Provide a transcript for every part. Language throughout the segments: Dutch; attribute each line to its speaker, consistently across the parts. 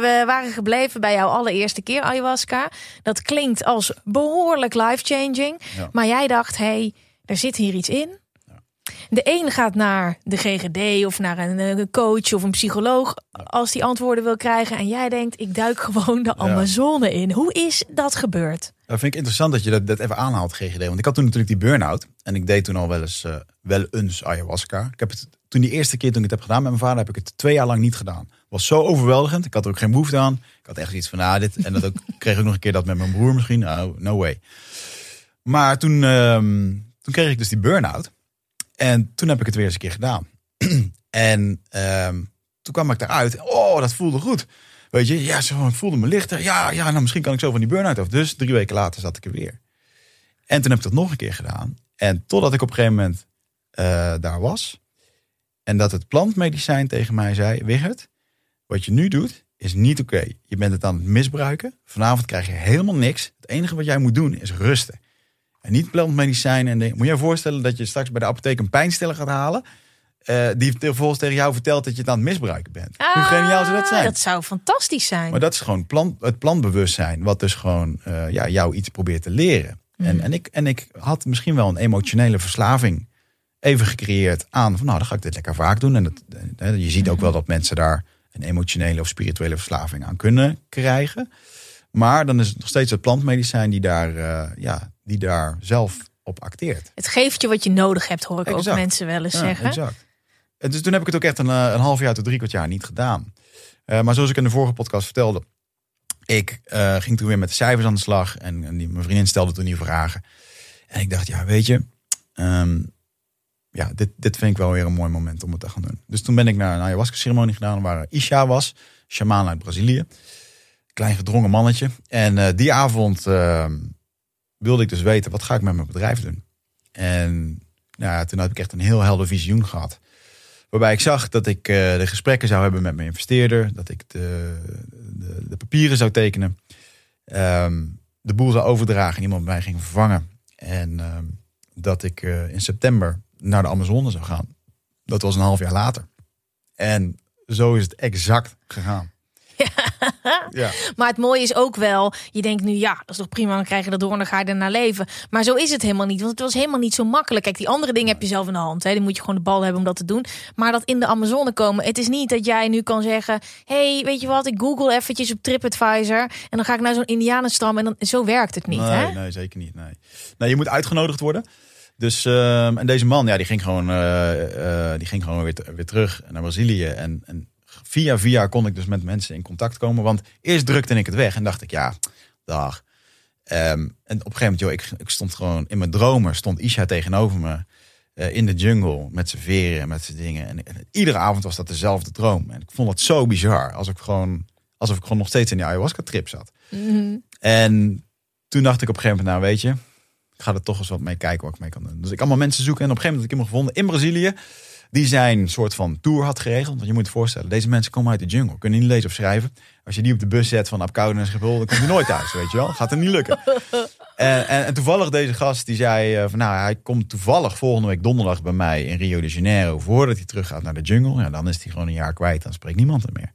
Speaker 1: We waren gebleven bij jouw allereerste keer ayahuasca. Dat klinkt als behoorlijk life-changing.
Speaker 2: Ja.
Speaker 1: Maar jij dacht, hé, hey, er zit hier iets in. De een gaat naar de GGD of naar een eh, coach of een psycholoog als die antwoorden wil krijgen. En jij denkt, ik duik gewoon de Amazone in. Hoe is dat gebeurd?
Speaker 2: Dat vind ik interessant dat je dat, dat even aanhaalt, GGD. Want ik had toen natuurlijk die burn-out. En ik deed toen al wel eens, eh, wel eens ayahuasca. Ik heb het toen die eerste keer toen ik het heb gedaan met mijn vader, heb ik het twee jaar lang niet gedaan. Was zo overweldigend. Ik had er ook geen behoefte aan. Ik had echt iets van, nou dit. En dat ook, kreeg ik nog een keer dat met mijn broer misschien. Nou, no way. Maar toen, ehm, toen kreeg ik dus die burn-out. En toen heb ik het weer eens een keer gedaan. en ehm, toen kwam ik eruit. Oh, dat voelde goed. Weet je, ja, zo, ik voelde me lichter. Ja, ja, nou misschien kan ik zo van die burn-out af. Dus drie weken later zat ik er weer. En toen heb ik dat nog een keer gedaan. En totdat ik op een gegeven moment eh, daar was. En dat het plantmedicijn tegen mij zei: Wigert, wat je nu doet is niet oké. Je bent het aan het misbruiken. Vanavond krijg je helemaal niks. Het enige wat jij moet doen is rusten. En niet plantmedicijn. En moet je je voorstellen dat je straks bij de apotheek een pijnstiller gaat halen. eh, die vervolgens tegen jou vertelt dat je het aan het misbruiken bent. Hoe geniaal zou dat zijn?
Speaker 1: Ah, Dat zou fantastisch zijn.
Speaker 2: Maar dat is gewoon plant, het plantbewustzijn, wat dus gewoon eh, ja, jou iets probeert te leren. En, en, ik, en ik had misschien wel een emotionele verslaving even gecreëerd aan van nou, dan ga ik dit lekker vaak doen. En dat, eh, je ziet ook wel dat mensen daar een emotionele of spirituele verslaving aan kunnen krijgen. Maar dan is het nog steeds het plantmedicijn die daar, eh, ja, die daar zelf op acteert.
Speaker 1: Het geeft je wat je nodig hebt, hoor ik ook mensen wel eens
Speaker 2: Ja,
Speaker 1: zeggen.
Speaker 2: Exact. En dus toen heb ik het ook echt een, eh, een half jaar tot drie kwart jaar niet gedaan. Eh, maar zoals ik in de vorige podcast vertelde, ik ging toen weer met de cijfers aan de slag. En, en die, mijn vriendin stelde toen die vragen. En ik dacht, ja, weet je, ehm, ja, dit, dit vind ik wel weer een mooi moment om het te gaan doen. Dus toen ben ik naar een ayahuasca-ceremonie gedaan waar Isha was, shamaan uit Brazilië. Klein gedrongen mannetje. En eh, die avond ehm, wilde ik dus weten, wat ga ik met mijn bedrijf doen? En nou, ja, toen heb ik echt een heel helder visioen gehad. Waarbij ik zag dat ik eh, de gesprekken zou hebben met mijn investeerder. Dat ik de, de, de papieren zou tekenen. ehm, de boel zou overdragen en iemand mij ging vervangen. En ehm, dat ik eh, in september naar de Amazone zou gaan. Dat was een half jaar later. En zo is het exact gegaan. Ja.
Speaker 1: Maar het mooie is ook wel, je denkt nu ja, dat is toch prima, dan krijg je dat door en dan ga je ernaar leven. Maar zo is het helemaal niet, want het was helemaal niet zo makkelijk. Kijk, die andere dingen heb je zelf in de hand. Hè. Die moet je gewoon de bal hebben om dat te doen. Maar dat in de Amazone komen, het is niet dat jij nu kan zeggen, hey, weet je wat, ik google eventjes op TripAdvisor en dan ga ik naar zo'n indianenstam en dan, zo werkt het niet.
Speaker 2: nee,
Speaker 1: hè?
Speaker 2: nee, zeker niet. Nee. nee, je moet uitgenodigd worden. Dus, ehm, en deze man, ja, die ging gewoon, eh, eh, die ging gewoon weer, weer terug naar Brazilië. En, en via via kon ik dus met mensen in contact komen. Want eerst drukte ik het weg en dacht ik, ja, dag. Ehm, en op een gegeven moment, joh, ik, ik stond gewoon in mijn dromen, stond Isha tegenover me. eh, in de jungle met zijn veren en met zijn dingen. En, en iedere avond was dat dezelfde droom. En ik vond het zo bizar. Als ik gewoon, alsof ik gewoon nog steeds in die ayahuasca-trip zat.
Speaker 1: Mhm.
Speaker 2: En toen dacht ik op een gegeven moment, nou weet je, ik ga er toch eens wat mee kijken wat ik mee kan doen. Dus ik allemaal mensen zoeken en op een gegeven moment heb ik iemand gevonden in Brazilië. Die zijn soort van tour had geregeld. Want je moet je voorstellen, deze mensen komen uit de jungle. Kunnen niet lezen of schrijven. Als je die op de bus zet van Apkoude naar Schiphol, dan komt hij nooit thuis, weet je wel. Gaat er niet lukken. En, en, en toevallig deze gast, die zei eh, van nou, hij komt toevallig volgende week donderdag bij mij in Rio de Janeiro. Voordat hij terug gaat naar de jungle. Ja, dan is hij gewoon een jaar kwijt, dan spreekt niemand er meer.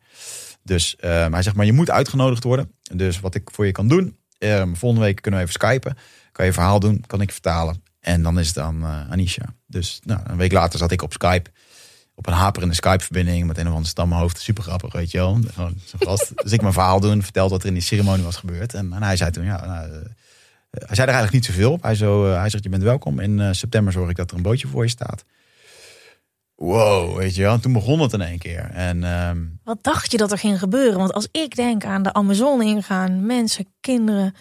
Speaker 2: Dus eh, hij zegt maar, je moet uitgenodigd worden. Dus wat ik voor je kan doen, eh, volgende week kunnen we even skypen. Kan je verhaal doen, kan ik vertalen. En dan is het aan uh, Anisha. Dus nou, een week later zat ik op Skype. op een haperende Skype-verbinding met een of ander stamhoofd. Super grappig, weet je wel. Gewoon zo'n gast. dus ik mijn verhaal doen, vertelde wat er in die ceremonie was gebeurd. En, en hij zei toen, ja, nou, eh, hij zei er eigenlijk niet zoveel op. Hij, zo, eh, hij zegt, je bent welkom. In eh, september zorg ik dat er een bootje voor je staat. Wow, weet je wel. En toen begon het in één keer. En ehm,
Speaker 1: Wat dacht je dat er ging gebeuren? Want als ik denk aan de Amazone ingaan, mensen, kinderen.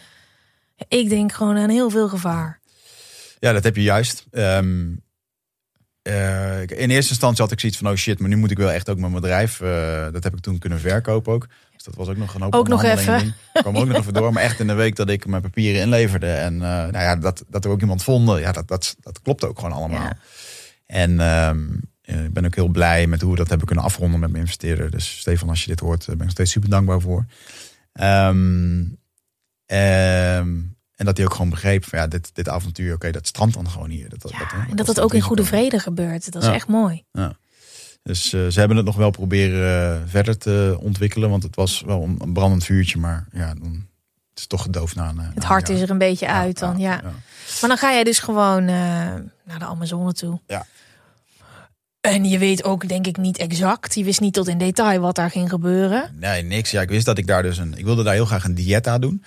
Speaker 1: Ik denk gewoon aan heel veel gevaar.
Speaker 2: Ja, dat heb je juist. Ehm, eh, in eerste instantie had ik zoiets van, oh shit, maar nu moet ik wel echt ook mijn bedrijf. eh, dat heb ik toen kunnen verkopen ook. Dus dat was ook nog een hoop
Speaker 1: Ook nog even.
Speaker 2: Ik kwam ook nog even door. Maar echt in de week dat ik mijn papieren inleverde. En eh, nou ja, dat, dat er ook iemand vonden. Ja, dat, dat, dat klopt ook gewoon allemaal.
Speaker 1: Ja.
Speaker 2: En ehm, eh, ik ben ook heel blij met hoe we dat hebben kunnen afronden met mijn investeerder. Dus Stefan, als je dit hoort, ben ik nog steeds super dankbaar voor. Ehm, ehm, en dat hij ook gewoon begreep van ja, dit, dit avontuur, oké, dat strandt dan gewoon hier. Dat,
Speaker 1: Ja,
Speaker 2: dat-
Speaker 1: en
Speaker 2: dat
Speaker 1: dat het ook in goede vrede gebeurt. Dat is
Speaker 2: Ja.
Speaker 1: echt mooi.
Speaker 2: Dus eh, ze hebben het nog wel proberen eh, verder te ontwikkelen, want het was wel een, een brandend vuurtje, maar ja, dan het is toch gedoofd na een-
Speaker 1: Het hart is er een beetje uit dan, ja.
Speaker 2: ja.
Speaker 1: Maar dan ga jij dus gewoon eh, naar de Amazone toe.
Speaker 2: Ja.
Speaker 1: En je weet ook, denk ik, niet exact. Je wist niet tot in detail wat daar ging gebeuren.
Speaker 2: Nee, niks. Ja, ik wist dat ik daar dus een. Ik wilde daar heel graag een dieta doen.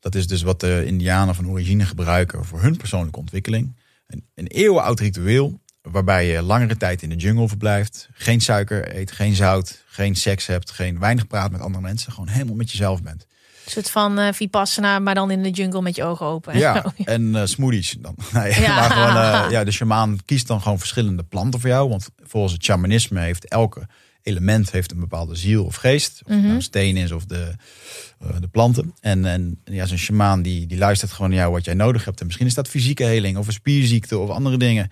Speaker 2: Dat is dus wat de Indianen van origine gebruiken voor hun persoonlijke ontwikkeling. Een, een eeuwenoud ritueel waarbij je langere tijd in de jungle verblijft, geen suiker eet, geen zout, geen seks hebt, geen weinig praat met andere mensen, gewoon helemaal met jezelf bent.
Speaker 1: Een soort van eh Vipassana, maar dan in de jungle met je ogen open. en
Speaker 2: Ja,
Speaker 1: zo.
Speaker 2: en eh, smoothies dan. Nee,
Speaker 1: Ja.
Speaker 2: maar gewoon, eh, ja, de shamaan kiest dan gewoon verschillende planten voor jou. Want volgens het shamanisme heeft elke element heeft een bepaalde ziel of geest. Of het nou een steen is of de, eh, de planten. En, en ja, zo'n shamaan die, die luistert gewoon naar jou wat jij nodig hebt. En misschien is dat fysieke heling of een spierziekte of andere dingen.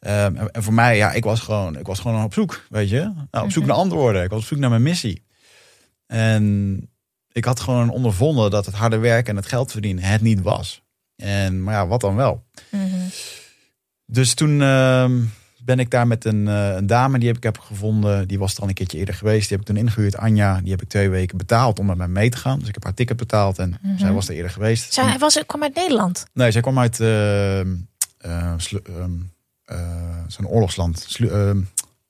Speaker 2: Ehm, en, en voor mij, ja, ik was gewoon, ik was gewoon op zoek, weet je. Nou, op zoek naar antwoorden. Ik was op zoek naar mijn missie. En ik had gewoon ondervonden dat het harde werken en het geld verdienen het niet was. En, maar ja, wat dan wel?
Speaker 1: Mhm.
Speaker 2: Dus toen ehm, ben ik daar met een, eh, een dame die heb ik heb gevonden. Die was er al een keertje eerder geweest. Die heb ik toen ingehuurd. Anja, die heb ik twee weken betaald om met mij mee te gaan. Dus ik heb haar ticket betaald en zij was er eerder geweest.
Speaker 1: Zij was, kwam uit Nederland.
Speaker 2: Nee, zij kwam uit eh, Slu- ehm, eh, zo'n oorlogsland. Ehm,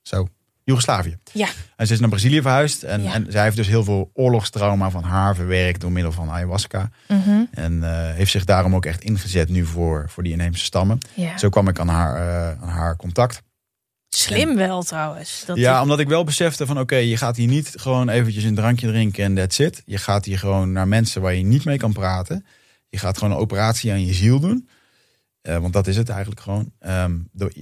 Speaker 2: zo, Joegoslavië.
Speaker 1: Ja.
Speaker 2: En ze is naar Brazilië verhuisd. En,
Speaker 1: Ja.
Speaker 2: en zij heeft dus heel veel oorlogstrauma van haar verwerkt door middel van ayahuasca.
Speaker 1: Mhm.
Speaker 2: En eh, heeft zich daarom ook echt ingezet nu voor, voor die inheemse stammen.
Speaker 1: ja.
Speaker 2: Zo kwam ik aan haar, eh, aan haar contact.
Speaker 1: Slim wel trouwens. Dat
Speaker 2: ja, omdat ik wel besefte van oké, je gaat hier niet gewoon eventjes een drankje drinken en that's it. Je gaat hier gewoon naar mensen waar je niet mee kan praten. Je gaat gewoon een operatie aan je ziel doen. Eh, want dat is het eigenlijk gewoon. Ehm, door-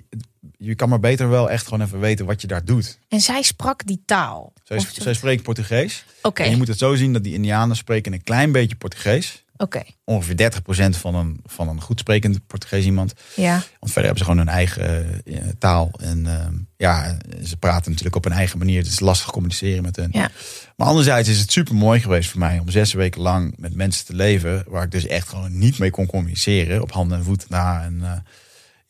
Speaker 2: je kan maar beter wel echt gewoon even weten wat je daar doet.
Speaker 1: En zij sprak die taal.
Speaker 2: Zij, zij spreekt Portugees.
Speaker 1: Oké,
Speaker 2: En je moet het zo zien dat die Indianen spreken een klein beetje Portugees.
Speaker 1: oké.
Speaker 2: Ongeveer 30% van een, van een goed sprekend Portugees iemand.
Speaker 1: Ja.
Speaker 2: Want verder hebben ze gewoon hun eigen eh, taal. En ehm, ja, ze praten natuurlijk op hun eigen manier. Het is lastig communiceren met hen.
Speaker 1: Ja.
Speaker 2: Maar anderzijds is het super mooi geweest voor mij om zes weken lang met mensen te leven. Waar ik dus echt gewoon niet mee kon communiceren. Op handen en voeten na. En eh,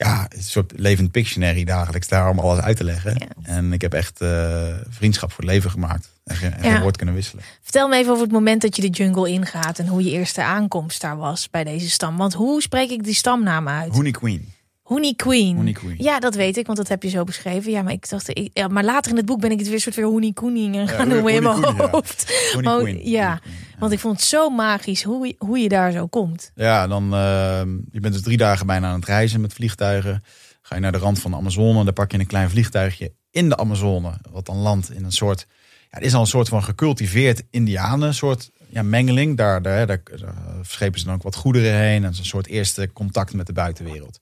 Speaker 2: ja, een soort levend Pictionary dagelijks daar om alles uit te leggen.
Speaker 1: Ja.
Speaker 2: En ik heb echt eh, vriendschap voor het leven gemaakt. En, geen- en
Speaker 1: Ja.
Speaker 2: geen woord kunnen wisselen.
Speaker 1: Vertel me even over het moment dat je de jungle ingaat en hoe je eerste aankomst daar was bij deze stam. Want hoe spreek ik die stamnaam uit?
Speaker 2: Honey Queen.
Speaker 1: Honey Queen.
Speaker 2: Honey Queen.
Speaker 1: Ja, dat weet ik, want dat heb je zo beschreven. Ja, maar ik dacht, ik, ja, maar later in het boek ben ik het weer soort weer Honey Koening gaan
Speaker 2: Honey-
Speaker 1: noemen in mijn
Speaker 2: ja.
Speaker 1: hoofd.
Speaker 2: Honey Queen.
Speaker 1: ja.
Speaker 2: Honey Queen, ja.
Speaker 1: Want ik vond het zo magisch hoe, je- hoe je daar zo komt.
Speaker 2: Ja, dan ehm, je bent dus drie dagen bijna aan het reizen met vliegtuigen. Ga je naar de rand van de Amazone, dan pak je een klein vliegtuigje in de Amazone, wat dan landt in een soort, ja, het is al een soort van gecultiveerd Indianen soort ja, mengeling. Daar, daar, daar, daar schepen ze dan ook wat goederen heen en is een soort eerste contact met de buitenwereld.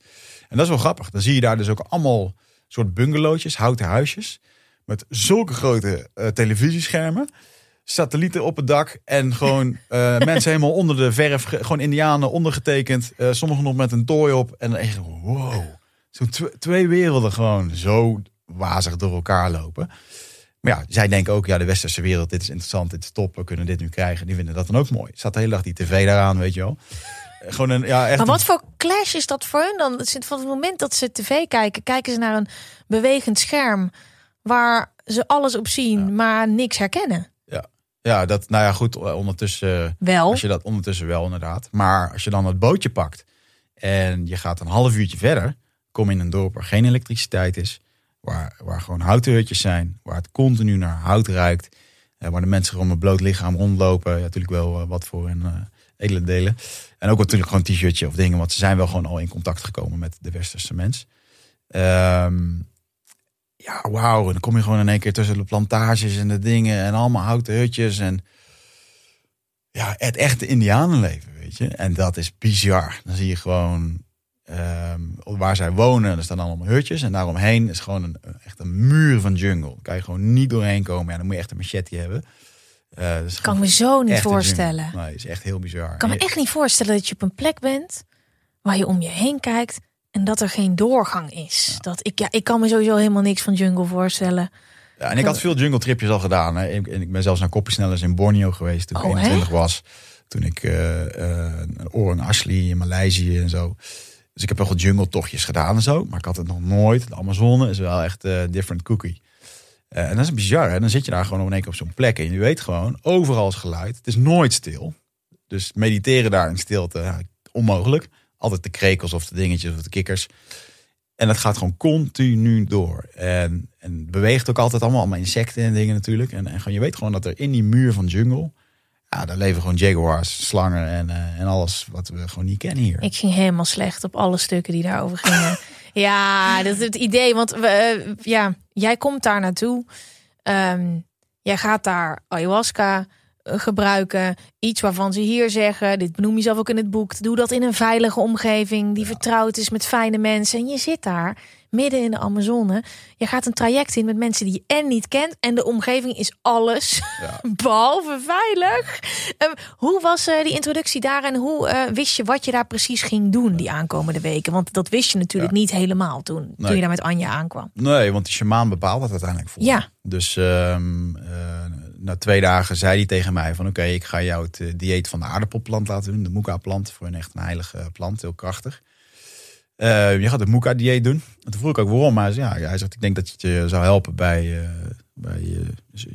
Speaker 2: En dat is wel grappig. Dan zie je daar dus ook allemaal soort bungalowtjes, houten huisjes met zulke grote eh, televisieschermen satellieten op het dak en gewoon eh, mensen helemaal onder de verf, ge- gewoon indianen ondergetekend, eh, sommigen nog met een tooi op en dan echt wow, zo tw- twee werelden gewoon zo wazig door elkaar lopen. Maar ja, zij denken ook, ja, de westerse wereld, dit is interessant, dit is top, we kunnen dit nu krijgen. Die vinden dat dan ook mooi. Staat de hele dag die tv daaraan, weet je wel. Eh, Gewoon een, ja, echt
Speaker 1: Maar
Speaker 2: een-
Speaker 1: wat voor clash is dat voor hun dan? Van het moment dat ze tv kijken, kijken ze naar een bewegend scherm waar ze alles op zien, maar niks herkennen.
Speaker 2: Ja, dat, nou ja, goed, ondertussen... eh,
Speaker 1: Wel.
Speaker 2: Als je dat ondertussen wel, inderdaad. Maar als je dan het bootje pakt en je gaat een half uurtje verder, kom je in een dorp waar geen elektriciteit is, Waar, waar gewoon houten hutjes zijn. Waar het continu naar hout ruikt. eh, waar de mensen gewoon met bloot lichaam rondlopen. Ja, natuurlijk wel eh, wat voor hun eh, edele delen. En ook natuurlijk gewoon een t-shirtje of dingen. Want ze zijn wel gewoon al in contact gekomen met de westerse mens. Ehm, ja, wauw. En dan kom je gewoon in één keer tussen de plantages en de dingen. En allemaal houten hutjes. En ja, het echte indianenleven, weet je. En dat is bizar. Dan zie je gewoon ehm, waar zij wonen. Er staan allemaal hutjes. En daaromheen is gewoon een, echt een muur van jungle. Daar kan je gewoon niet doorheen komen. Ja, dan moet je echt een machete hebben. Eh, dat
Speaker 1: Kan
Speaker 2: gewoon
Speaker 1: me zo niet voorstellen.
Speaker 2: Nee, is echt heel bizar.
Speaker 1: Ik kan me echt niet voorstellen dat je op een plek bent waar je om je heen kijkt en dat er geen doorgang is. Dat ik, ja, ik kan me sowieso helemaal niks van jungle voorstellen.
Speaker 2: Ja, en ik had veel jungle tripjes al gedaan. Hè. Ik, en ik ben zelfs naar kopjesnellers in Borneo geweest toen ik
Speaker 1: Oh, hè?
Speaker 2: 21 was. Toen ik eh eh, een Orang Ashley in Maleisië en zo. Dus ik heb wel wat jungle tochtjes gedaan en zo. Maar ik had het nog nooit. De Amazone is wel echt eh different cookie. Eh, en dat is bizar. Hè? Dan zit je daar gewoon in één keer op zo'n plek. En je weet gewoon, overal is geluid. Het is nooit stil. Dus mediteren daar in stilte, onmogelijk. Altijd de krekels of de dingetjes of de kikkers. En dat gaat gewoon continu door. En, en beweegt ook altijd allemaal, allemaal insecten en dingen natuurlijk. En, en gewoon, je weet gewoon dat er in die muur van jungle... Ja, daar leven gewoon jaguars, slangen en, eh, en alles wat we gewoon niet kennen hier.
Speaker 1: Ik ging helemaal slecht op alle stukken die daarover gingen. ja, dat is het idee. Want we, eh, ja, jij komt daar naartoe. Ehm, jij gaat daar ayahuasca gebruiken. Iets waarvan ze hier zeggen, dit benoem je zelf ook in het boek. Doe dat in een veilige omgeving die vertrouwd is met fijne mensen. En je zit daar midden in de Amazone. Je gaat een traject in met mensen die je en niet kent. En de omgeving is alles
Speaker 2: Ja.
Speaker 1: behalve veilig. Ehm, hoe was eh, die introductie daar en hoe eh, wist je wat je daar precies ging doen die aankomende weken? Want dat wist je natuurlijk
Speaker 2: Ja.
Speaker 1: niet helemaal toen, toen je daar met Anja aankwam.
Speaker 2: Nee, want die shamaan bepaalt dat uiteindelijk voor.
Speaker 1: Ja.
Speaker 2: Dus ehm, eh, na twee dagen zei hij tegen mij van... oké, ik ga jou het eh, dieet van de aardappelplant laten doen. De moeka-plant, voor een echt een heilige plant, heel krachtig. Eh, je gaat het moeka-dieet doen. En toen vroeg ik ook waarom. Maar hij ja, hij zegt, ik denk dat het je zou helpen bij, eh, bij je,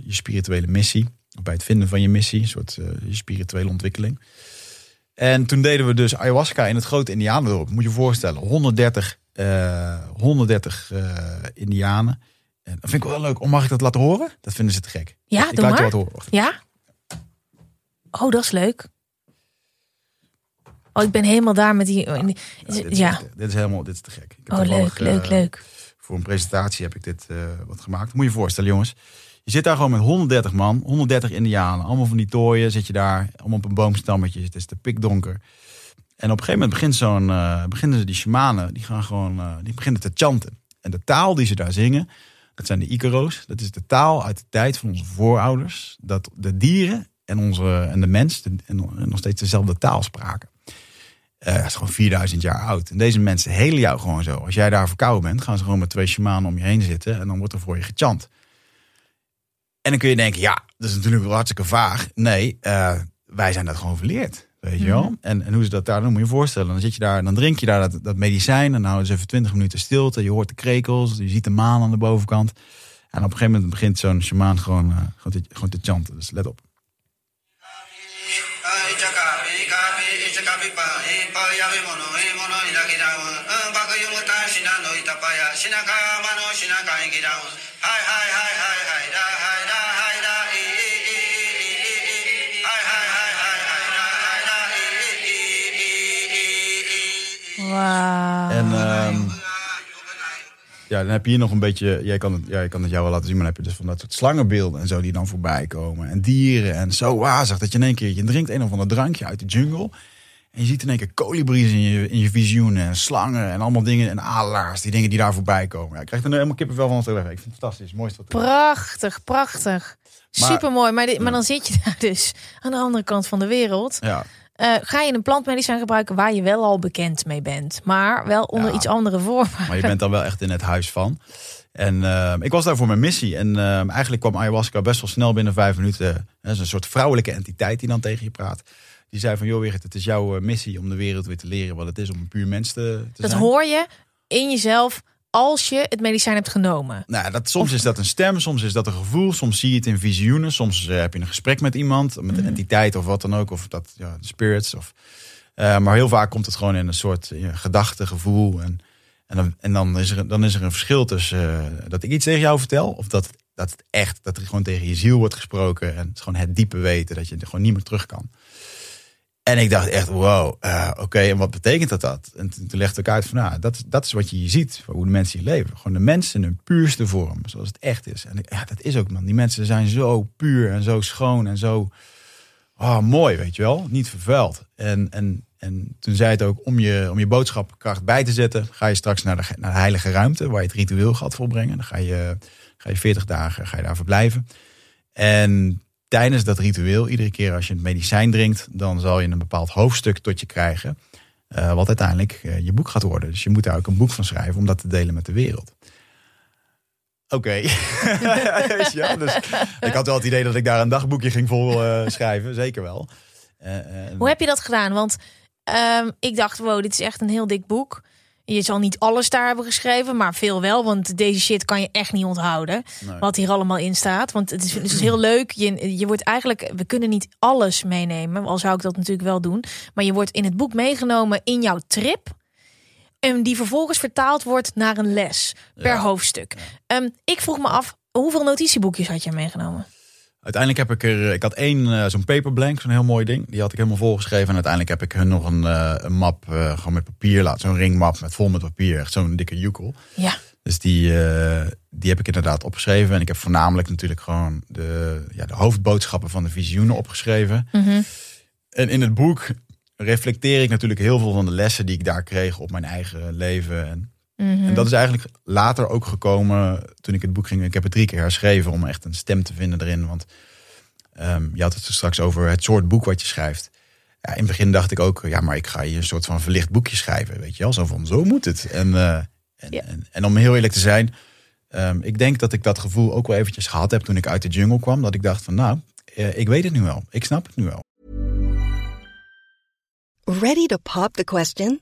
Speaker 2: spirituele missie. Bij het vinden van je missie. Een soort spirituele ontwikkeling. En toen deden we dus ayahuasca in het grote Indianendorp. Moet je je voorstellen, 130, eh 130 eh, Indianen. En dat vind ik wel leuk. Oh, mag ik dat laten horen? Dat vinden ze te gek.
Speaker 1: Ja,
Speaker 2: ik
Speaker 1: doe
Speaker 2: laat je
Speaker 1: maar.
Speaker 2: wat horen.
Speaker 1: Ja? Oh, dat is leuk. Oh, ik ben helemaal daar met die...
Speaker 2: Ja, dit, is,
Speaker 1: ja.
Speaker 2: dit is helemaal dit is te gek. Ik
Speaker 1: Oh, leuk, leuk,
Speaker 2: eh,
Speaker 1: leuk.
Speaker 2: Voor een presentatie heb ik dit eh, wat gemaakt. Moet je je voorstellen, jongens. Je zit daar gewoon met 130 man, 130 Indianen. Allemaal van die tooien zit je daar. Allemaal op een boomstammetje. Het is te pikdonker. En op een gegeven moment begint zo'n, eh, beginnen ze die shamanen, die gaan gewoon, die beginnen te chanten. En de taal die ze daar zingen, dat zijn de Icaro's. Dat is de taal uit de tijd van onze voorouders. Dat de dieren en, onze, en de mens nog steeds dezelfde taal spraken. Eh, dat is gewoon 4000 jaar oud. En deze mensen helen jou gewoon zo. Als jij daar verkouden bent, gaan ze gewoon met twee shamanen om je heen zitten. En dan wordt er voor je gechant. En dan kun je denken, ja, dat is natuurlijk wel hartstikke vaag. Nee, eh, wij zijn dat gewoon verleerd. Weet je wel? En, en hoe ze dat daar doen, moet je je voorstellen. Dan zit je daar, dan drink je daar dat, dat medicijn. En dan houden ze even 20 minuten stilte. Je hoort de krekels, je ziet de maan aan de bovenkant. En op een gegeven moment begint zo'n shamaan gewoon, eh, gewoon, te, gewoon te chanten. Dus let op. En ehm, ja, dan heb je hier nog een beetje. Jij kan het, ja, je kan het jou wel laten zien, maar dan heb je dus van dat soort slangenbeelden en zo die dan voorbij komen. En dieren en zo wazig dat je in één keer. Je drinkt een of ander drankje uit de jungle. En je ziet in één keer kolibries in je, in je visioenen. En slangen en allemaal dingen. En adelaars, die dingen die daar voorbij komen. Ja, ik krijg er nu helemaal kippenvel van als ik Ik vind het fantastisch. Mooiste wat.
Speaker 1: Prachtig, prachtig.
Speaker 2: Maar-
Speaker 1: Super mooi. Maar, dit- maar dan zit je daar dus aan de andere kant van de wereld.
Speaker 2: Ja,
Speaker 1: Eh, ga je een plantmedicijn gebruiken waar je wel al bekend mee bent. Maar wel onder
Speaker 2: Ja.
Speaker 1: iets andere voorwaarden.
Speaker 2: maar je bent dan wel echt in het huis van. En ehm, ik was daar voor mijn missie. En ehm, eigenlijk kwam ayahuasca best wel snel binnen vijf minuten. Dat is een soort vrouwelijke entiteit die dan tegen je praat. Die zei van, joh Wigert, het is jouw eh, missie om de wereld weer te leren wat het is om een puur mens te, te
Speaker 1: Dat
Speaker 2: zijn.
Speaker 1: hoor je in jezelf als je het medicijn hebt genomen.
Speaker 2: Nou, dat, soms is dat een stem, soms is dat een gevoel, soms zie je het in visioenen, soms eh, heb je een gesprek met iemand, met
Speaker 1: Mhm.
Speaker 2: een entiteit of wat dan ook, of dat ja, spirits. Of, eh, maar heel vaak komt het gewoon in een soort gedachte, gevoel. En, En dan, en dan, is, er, dan is er een verschil tussen eh, dat ik iets tegen jou vertel. Of dat, dat het echt, dat er gewoon tegen je ziel wordt gesproken. En het is gewoon het diepe weten dat je er gewoon niet meer terug kan. En ik dacht echt, wow, eh, oké, en wat betekent dat dat? En toen, toen legde ik uit van, nou, dat, dat is wat je hier ziet, hoe de mensen hier leven. Gewoon de mensen in hun puurste vorm, zoals het echt is. En ja, dat is ook, man. Die mensen zijn zo puur en zo schoon en zo oh, mooi, weet je wel. Niet vervuild. En, en, en toen zei het ook, om je, om je boodschapkracht bij te zetten, ga je straks naar de, naar de heilige ruimte, waar je het ritueel gaat volbrengen. Dan ga je, ga je 40 dagen ga je daar verblijven. En tijdens dat ritueel, iedere keer als je het medicijn drinkt, dan zal je een bepaald hoofdstuk tot je krijgen. Uh, wat uiteindelijk uh, je boek gaat worden. Dus je moet daar ook een boek van schrijven om dat te delen met de wereld. Oké. Ja, dus ik had wel het idee dat ik daar een dagboekje ging vol uh, schrijven. Zeker wel.
Speaker 1: Hoe heb je dat gedaan? Want ehm, ik dacht, wow, dit is echt een heel dik boek. Je zal niet alles daar hebben geschreven, maar veel wel. Want deze shit kan je echt niet onthouden. Wat hier allemaal in staat. Want het is, het is heel leuk. Je, je wordt eigenlijk. We kunnen niet alles meenemen. Al zou ik dat natuurlijk wel doen. Maar je wordt in het boek meegenomen in jouw trip. En die vervolgens vertaald wordt naar een les per hoofdstuk. Um, ik vroeg me af, hoeveel notitieboekjes had je meegenomen?
Speaker 2: Uiteindelijk heb ik er, ik had één uh, zo'n paperblank, zo'n heel mooi ding. Die had ik helemaal volgeschreven. En uiteindelijk heb ik hun nog een, uh, een map uh, gewoon met papier laten. Zo'n ringmap met vol met papier. Echt zo'n dikke joekel.
Speaker 1: Ja.
Speaker 2: Dus die, die heb ik inderdaad opgeschreven. En ik heb voornamelijk natuurlijk gewoon de, ja, de hoofdboodschappen van de visioenen opgeschreven.
Speaker 1: Mm -hmm.
Speaker 2: En in het boek reflecteer ik natuurlijk heel veel van de lessen die ik daar kreeg op mijn eigen leven. En,
Speaker 1: mm -hmm.
Speaker 2: en dat is eigenlijk later ook gekomen toen ik het boek ging. Ik heb het drie keer herschreven om echt een stem te vinden erin. Want um, je had het straks over het soort boek wat je schrijft. Ja, in het begin dacht ik ook, ja, maar ik ga hier een soort van verlicht boekje schrijven. Weet je wel, zo van, zo moet het. En, uh, en,
Speaker 1: Ja.
Speaker 2: en, en om heel eerlijk te zijn, um, ik denk dat ik dat gevoel ook wel eventjes gehad heb toen ik uit de jungle kwam. Dat ik dacht van, nou, uh, ik weet het nu wel. Ik snap het nu wel.
Speaker 3: Ready to pop the question?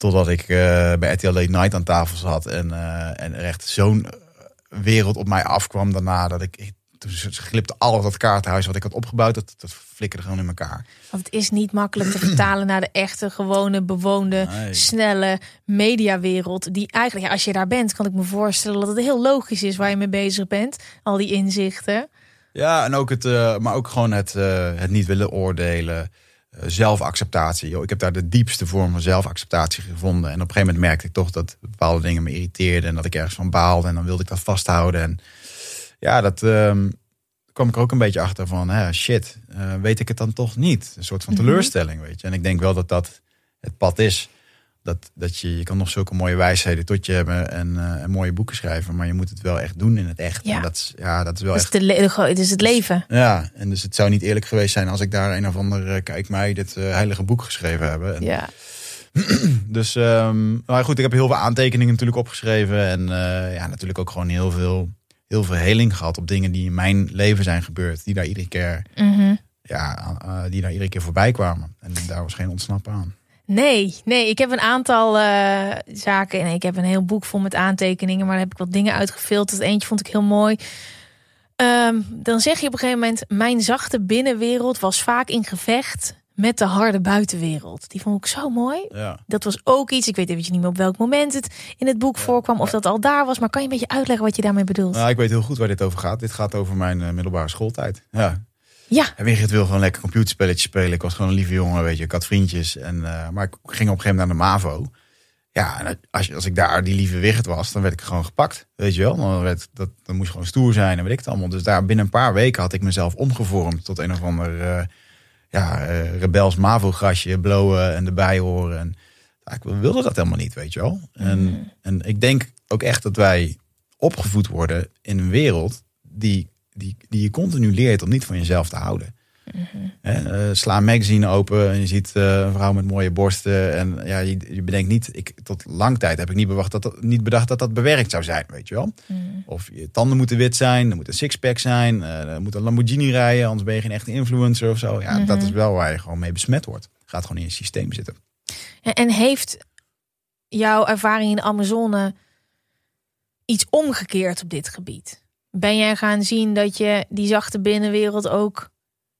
Speaker 2: Totdat ik uh, bij RTL Late Night aan tafel zat en, uh, en er echt zo'n wereld op mij afkwam daarna. Dat ik, ik toen glipte al dat kaartenhuis wat ik had opgebouwd, dat, dat flikkerde gewoon in elkaar.
Speaker 1: Want het is niet makkelijk te vertalen naar de echte, gewone, bewoonde,
Speaker 2: Nee.
Speaker 1: snelle mediawereld. Die eigenlijk, ja, als je daar bent, kan ik me voorstellen dat het heel logisch is waar je mee bezig bent. Al die inzichten.
Speaker 2: Ja, en ook het, uh, maar ook gewoon het, uh, het niet willen oordelen. Uh, zelfacceptatie. Yo, ik heb daar de diepste vorm van zelfacceptatie gevonden. En op een gegeven moment merkte ik toch dat bepaalde dingen me irriteerden. En dat ik ergens van baalde. En dan wilde ik dat vasthouden. En ja, dat um, kwam ik er ook een beetje achter van, hè, shit, uh, weet ik het dan toch niet? Een soort van teleurstelling, weet je. En ik denk wel dat dat het pad is. Dat, dat je, je kan nog zulke mooie wijsheden tot je hebben en, uh, en mooie boeken schrijven, maar je moet het wel echt doen in het echt.
Speaker 1: Ja.
Speaker 2: En dat, is, ja, dat is wel
Speaker 1: Het
Speaker 2: echt.
Speaker 1: de het is het leven.
Speaker 2: Ja, en dus het zou niet eerlijk geweest zijn als ik daar een of ander, uh, kijk mij, dit uh, heilige boek geschreven heb. En,
Speaker 1: Ja.
Speaker 2: dus, um, maar goed, ik heb heel veel aantekeningen natuurlijk opgeschreven en ja, natuurlijk ook gewoon heel veel heel veel heling gehad op dingen die in mijn leven zijn gebeurd. Die daar iedere keer,
Speaker 1: mm -hmm.
Speaker 2: ja, die daar iedere keer voorbij kwamen. En daar was geen ontsnappen aan.
Speaker 1: Nee, nee, ik heb een aantal uh, zaken en ik heb een heel boek vol met aantekeningen, maar daar heb ik wat dingen uitgefilterd. Eentje vond ik heel mooi. Um, dan zeg je op een gegeven moment: Mijn zachte binnenwereld was vaak in gevecht met de harde buitenwereld. Die vond ik zo mooi.
Speaker 2: Ja.
Speaker 1: Dat was ook iets, ik weet eventjes niet meer op welk moment het in het boek voorkwam, of dat al daar was. Maar kan je een beetje uitleggen wat je daarmee bedoelt?
Speaker 2: Nou, ik weet heel goed waar dit over gaat. Dit gaat over mijn uh, middelbare schooltijd. Ja.
Speaker 1: Ja.
Speaker 2: En Wigert wil gewoon lekker computerspelletjes spelen. Ik was gewoon een lieve jongen, weet je. Ik had vriendjes. En, uh, maar ik ging op een gegeven moment naar de MAVO. Ja, en als, als ik daar die lieve wicht was, dan werd ik gewoon gepakt. Weet je wel? Dan, werd, dat, dan moest gewoon stoer zijn en weet ik het allemaal. Dus daar binnen een paar weken had ik mezelf omgevormd tot een of ander eh, ja, eh, rebels MAVO-grasje, blowen en erbij horen. En, ik wilde dat helemaal niet, weet je wel. En, en ik denk ook echt dat wij opgevoed worden in een wereld die, die, die je continu leert om niet van jezelf te houden. Hè, eh, sla een magazine open en je ziet eh, een vrouw met mooie borsten. En ja, je, je bedenkt niet, ik, tot lang tijd heb ik niet, bewacht dat dat, niet bedacht dat dat bewerkt zou zijn, weet je wel. Of je tanden moeten wit zijn, er moet een sixpack zijn, eh, er moet een Lamborghini rijden, anders ben je geen echte influencer of zo. Ja, dat is wel waar je gewoon mee besmet wordt. Gaat gewoon in je systeem zitten.
Speaker 1: En- En heeft jouw ervaring in de Amazone iets omgekeerd op dit gebied? Ben jij gaan zien dat je die zachte binnenwereld ook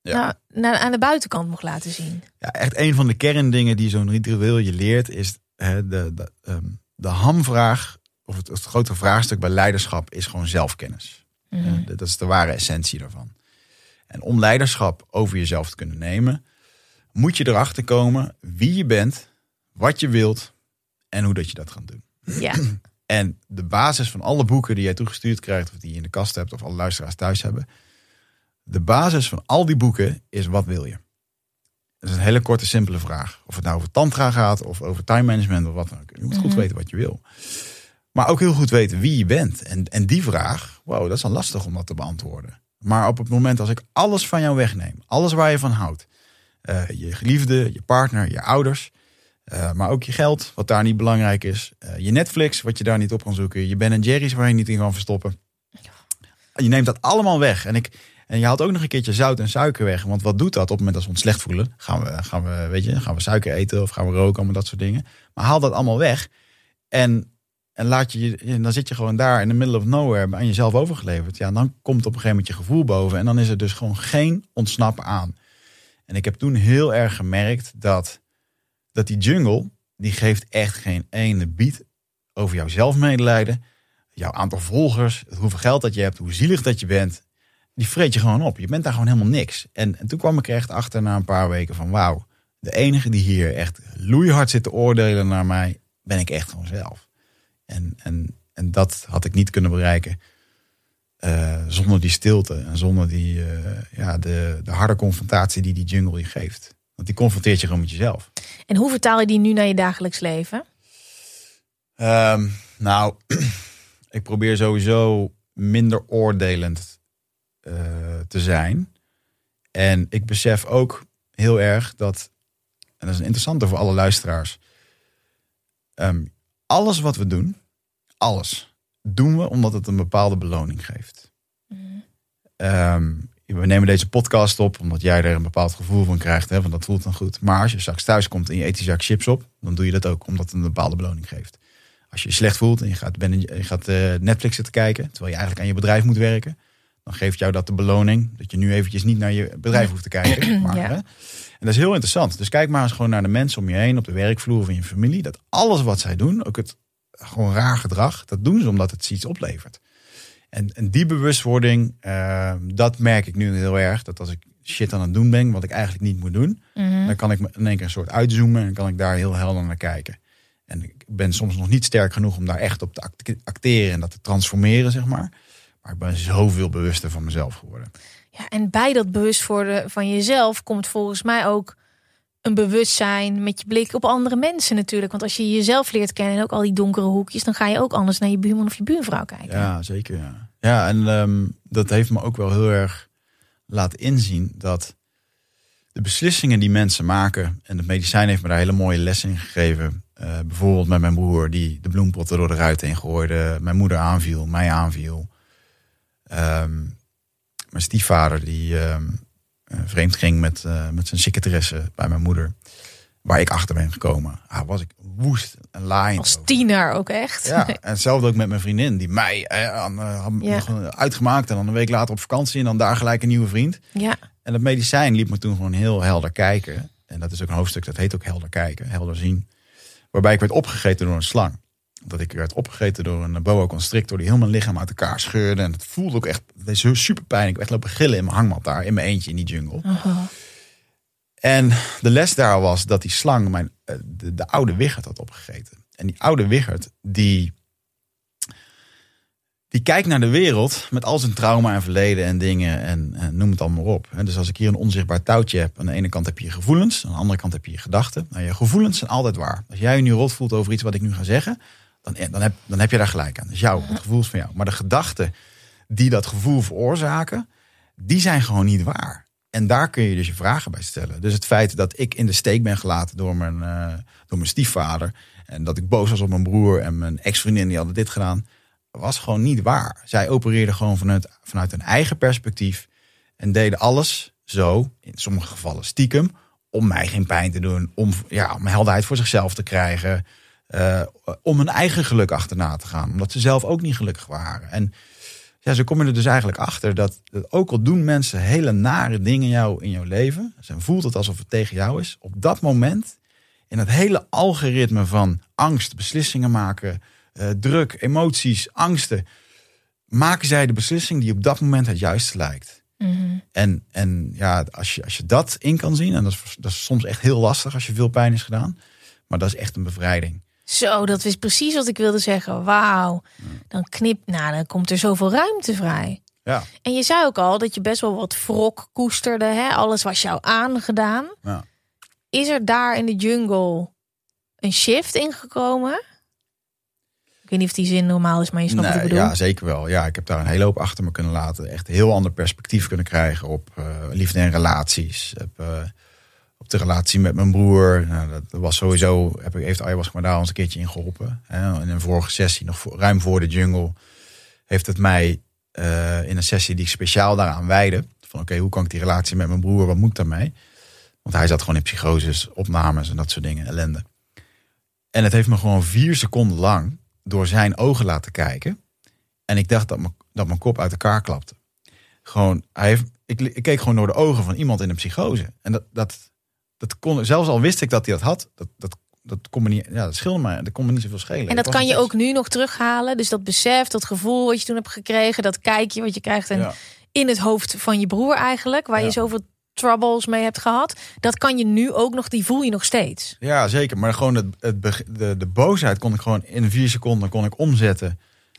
Speaker 2: Ja.
Speaker 1: nou, aan de buitenkant mocht laten zien?
Speaker 2: Ja, echt een van de kerndingen die zo'n ritueel je leert is hè, de, de, ehm, de hamvraag, of het, het grote vraagstuk bij leiderschap is gewoon zelfkennis.
Speaker 1: Mhm.
Speaker 2: Dat is de ware essentie daarvan. En om leiderschap over jezelf te kunnen nemen, moet je erachter komen wie je bent, wat je wilt en hoe dat je dat gaat doen.
Speaker 1: Ja.
Speaker 2: En de basis van alle boeken die jij toegestuurd krijgt, of die je in de kast hebt, of alle luisteraars thuis hebben. De basis van al die boeken is wat wil je? Dat is een hele korte, simpele vraag. Of het nou over tantra gaat, of over time management, of wat dan ook. Je moet goed weten wat je wil. Maar ook heel goed weten wie je bent. En, en die vraag, wow, dat is dan lastig om dat te beantwoorden. Maar op het moment als ik alles van jou wegneem, alles waar je van houdt, eh, je geliefde, je partner, je ouders, eh, maar ook je geld, wat daar niet belangrijk is. Eh, je Netflix, wat je daar niet op kan zoeken. Je Ben Jerry's, waar je niet in kan verstoppen. Je neemt dat allemaal weg. En, ik, en je haalt ook nog een keertje zout en suiker weg. Want wat doet dat op het moment als we ons slecht voelen? Gaan we, gaan we, weet je, gaan we suiker eten of gaan we roken? Allemaal dat soort dingen. Maar haal dat allemaal weg. En, en laat je, en dan zit je gewoon daar in the middle of nowhere aan jezelf overgeleverd. Ja, dan komt op een gegeven moment je gevoel boven. En dan is er dus gewoon geen ontsnappen aan. En ik heb toen heel erg gemerkt dat, dat die jungle, die geeft echt geen ene bied over jouw zelfmedelijden. Jouw aantal volgers, hoeveel geld dat je hebt, hoe zielig dat je bent. Die vreet je gewoon op. Je bent daar gewoon helemaal niks. En, en toen kwam ik echt achter na een paar weken van wauw. De enige die hier echt loeihard zit te oordelen naar mij, ben ik echt gewoon zelf. En, en, en dat had ik niet kunnen bereiken eh, zonder die stilte en zonder die, eh, ja, de, de harde confrontatie die die jungle je geeft. Want die confronteert je gewoon met jezelf.
Speaker 1: En hoe vertaal je die nu naar je dagelijks leven?
Speaker 2: Ehm, nou, ik probeer sowieso minder oordelend eh, te zijn. En ik besef ook heel erg dat, en dat is een interessante voor alle luisteraars. Ehm, alles wat we doen, alles, doen we omdat het een bepaalde beloning geeft. Ehm, we nemen deze podcast op omdat jij er een bepaald gevoel van krijgt. Hè, want dat voelt dan goed. Maar als je straks thuis komt en je eet die zak chips op, dan doe je dat ook omdat het een bepaalde beloning geeft. Als je je slecht voelt en je gaat, ben, je gaat eh, Netflix zitten kijken, terwijl je eigenlijk aan je bedrijf moet werken, dan geeft jou dat de beloning dat je nu eventjes niet naar je bedrijf hoeft te kijken. Maar,
Speaker 1: Ja.
Speaker 2: hè, en dat is heel interessant. Dus kijk maar eens gewoon naar de mensen om je heen, op de werkvloer of in je familie. Dat alles wat zij doen, ook het gewoon raar gedrag, dat doen ze omdat het iets oplevert. En, en die bewustwording, eh, dat merk ik nu heel erg. Dat als ik shit aan het doen ben, wat ik eigenlijk niet moet doen, dan kan ik me in één keer een soort uitzoomen en kan ik daar heel helder naar kijken. En ik ben soms nog niet sterk genoeg om daar echt op te act- acteren en dat te transformeren, zeg maar. Maar ik ben zoveel bewuster van mezelf geworden.
Speaker 1: Ja, en bij dat bewust worden van jezelf komt volgens mij ook een bewustzijn met je blik op andere mensen natuurlijk. Want als je jezelf leert kennen en ook al die donkere hoekjes, dan ga je ook anders naar je buurman of je buurvrouw kijken.
Speaker 2: Ja, zeker. Ja, ja en ehm, dat heeft me ook wel heel erg laten inzien dat de beslissingen die mensen maken, en het medicijn heeft me daar hele mooie lessen in gegeven. Eh, bijvoorbeeld met mijn broer die de bloempotten door de ruit heen gooide, mijn moeder aanviel, mij aanviel. Ehm, mijn stiefvader die ehm, eh, vreemd ging met, eh, met zijn secretaresse bij mijn moeder. Waar ik achter ben gekomen. Ah, was ik woest en laaiend.
Speaker 1: Als tiener ook echt.
Speaker 2: Ja, en hetzelfde ook met mijn vriendin. Die mij eh, aan, eh, had
Speaker 1: Ja.
Speaker 2: nog uitgemaakt. En dan een week later op vakantie. En dan daar gelijk een nieuwe vriend.
Speaker 1: ja.
Speaker 2: En dat medicijn liet me toen gewoon heel helder kijken. En dat is ook een hoofdstuk, dat heet ook helder kijken. Helder zien. Waarbij ik werd opgegeten door een slang. Dat ik werd opgegeten door een boa constrictor. Die heel mijn lichaam uit elkaar scheurde. En het voelde ook echt, super pijn. Ik werd lopen gillen in mijn hangmat daar. In mijn eentje in die jungle. En de les daar was dat die slang mijn, eh, de, de oude Wiggert had opgegeten. En die oude Wichert, die, die kijkt naar de wereld met al zijn trauma en verleden en dingen en, en noem het allemaal op. Dus als ik hier een onzichtbaar touwtje heb, aan de ene kant heb je je gevoelens, aan de andere kant heb je je gedachten. Nou, je gevoelens zijn altijd waar. Als jij je nu rot voelt over iets wat ik nu ga zeggen, dan, dan, heb, dan heb je daar gelijk aan. Dus jouw, het gevoel is van jou. Maar de gedachten die dat gevoel veroorzaken, die zijn gewoon niet waar. En daar kun je dus je vragen bij stellen. Dus het feit dat ik in de steek ben gelaten door mijn, uh, door mijn stiefvader. En dat ik boos was op mijn broer en mijn ex-vriendin die hadden dit gedaan. Was gewoon niet waar. Zij opereerden gewoon vanuit, vanuit hun eigen perspectief. En deden alles zo, in sommige gevallen stiekem. Om mij geen pijn te doen. Om, ja, om helderheid voor zichzelf te krijgen. Uh, om hun eigen geluk achterna te gaan. Omdat ze zelf ook niet gelukkig waren. En ja, zo kom je er dus eigenlijk achter dat, dat ook al doen mensen hele nare dingen jou in jouw leven, ze voelt het alsof het tegen jou is, op dat moment, in het hele algoritme van angst, beslissingen maken, uh, druk, emoties, angsten, maken zij de beslissing die op dat moment het juiste lijkt.
Speaker 1: Mhm.
Speaker 2: En, en ja, als je, als je dat in kan zien, en dat is, dat is soms echt heel lastig als je veel pijn is gedaan, maar dat is echt een bevrijding.
Speaker 1: Zo, dat is precies wat ik wilde zeggen. Wauw. Dan knip, nou, dan komt er zoveel ruimte vrij.
Speaker 2: Ja.
Speaker 1: En je zei ook al dat je best wel wat wrok koesterde. Hè? Alles was jou aangedaan.
Speaker 2: Ja.
Speaker 1: Is er daar in de jungle een shift ingekomen? Ik weet niet of die zin normaal is, maar je snapt wat ik bedoel.
Speaker 2: ja, zeker wel. Ja, ik heb daar een hele hoop achter me kunnen laten. Echt een heel ander perspectief kunnen krijgen op uh, liefde en relaties. Heb, uh, op de relatie met mijn broer. Nou, dat was sowieso, heb ik, heeft ayahuasca me daar al eens een keertje in geholpen. Hè. In een vorige sessie, nog voor, ruim voor de jungle, heeft het mij uh, in een sessie die ik speciaal daaraan wijde. Van oké, hoe kan ik die relatie met mijn broer, wat moet ik daarmee? Want hij zat gewoon in psychoses, opnames en dat soort dingen, ellende. En het heeft me gewoon vier seconden lang door zijn ogen laten kijken. En ik dacht dat, me, dat mijn kop uit elkaar klapte. Gewoon, hij heeft, ik, ik keek gewoon door de ogen van iemand in een psychose. En dat, dat, dat kon, zelfs al wist ik dat hij dat had, dat, dat, dat kon me niet, ja, dat scheelde me, dat kon me niet zoveel schelen.
Speaker 1: En dat kan je ook nu nog terughalen. Dus dat besef, dat gevoel wat je toen hebt gekregen, dat kijkje wat je krijgt en
Speaker 2: Ja.
Speaker 1: in het hoofd van je broer eigenlijk, waar je zoveel troubles mee hebt gehad, dat kan je nu ook nog, die voel je nog steeds.
Speaker 2: Ja, zeker. Maar gewoon het, de, de boosheid kon ik gewoon in vier seconden kon ik omzetten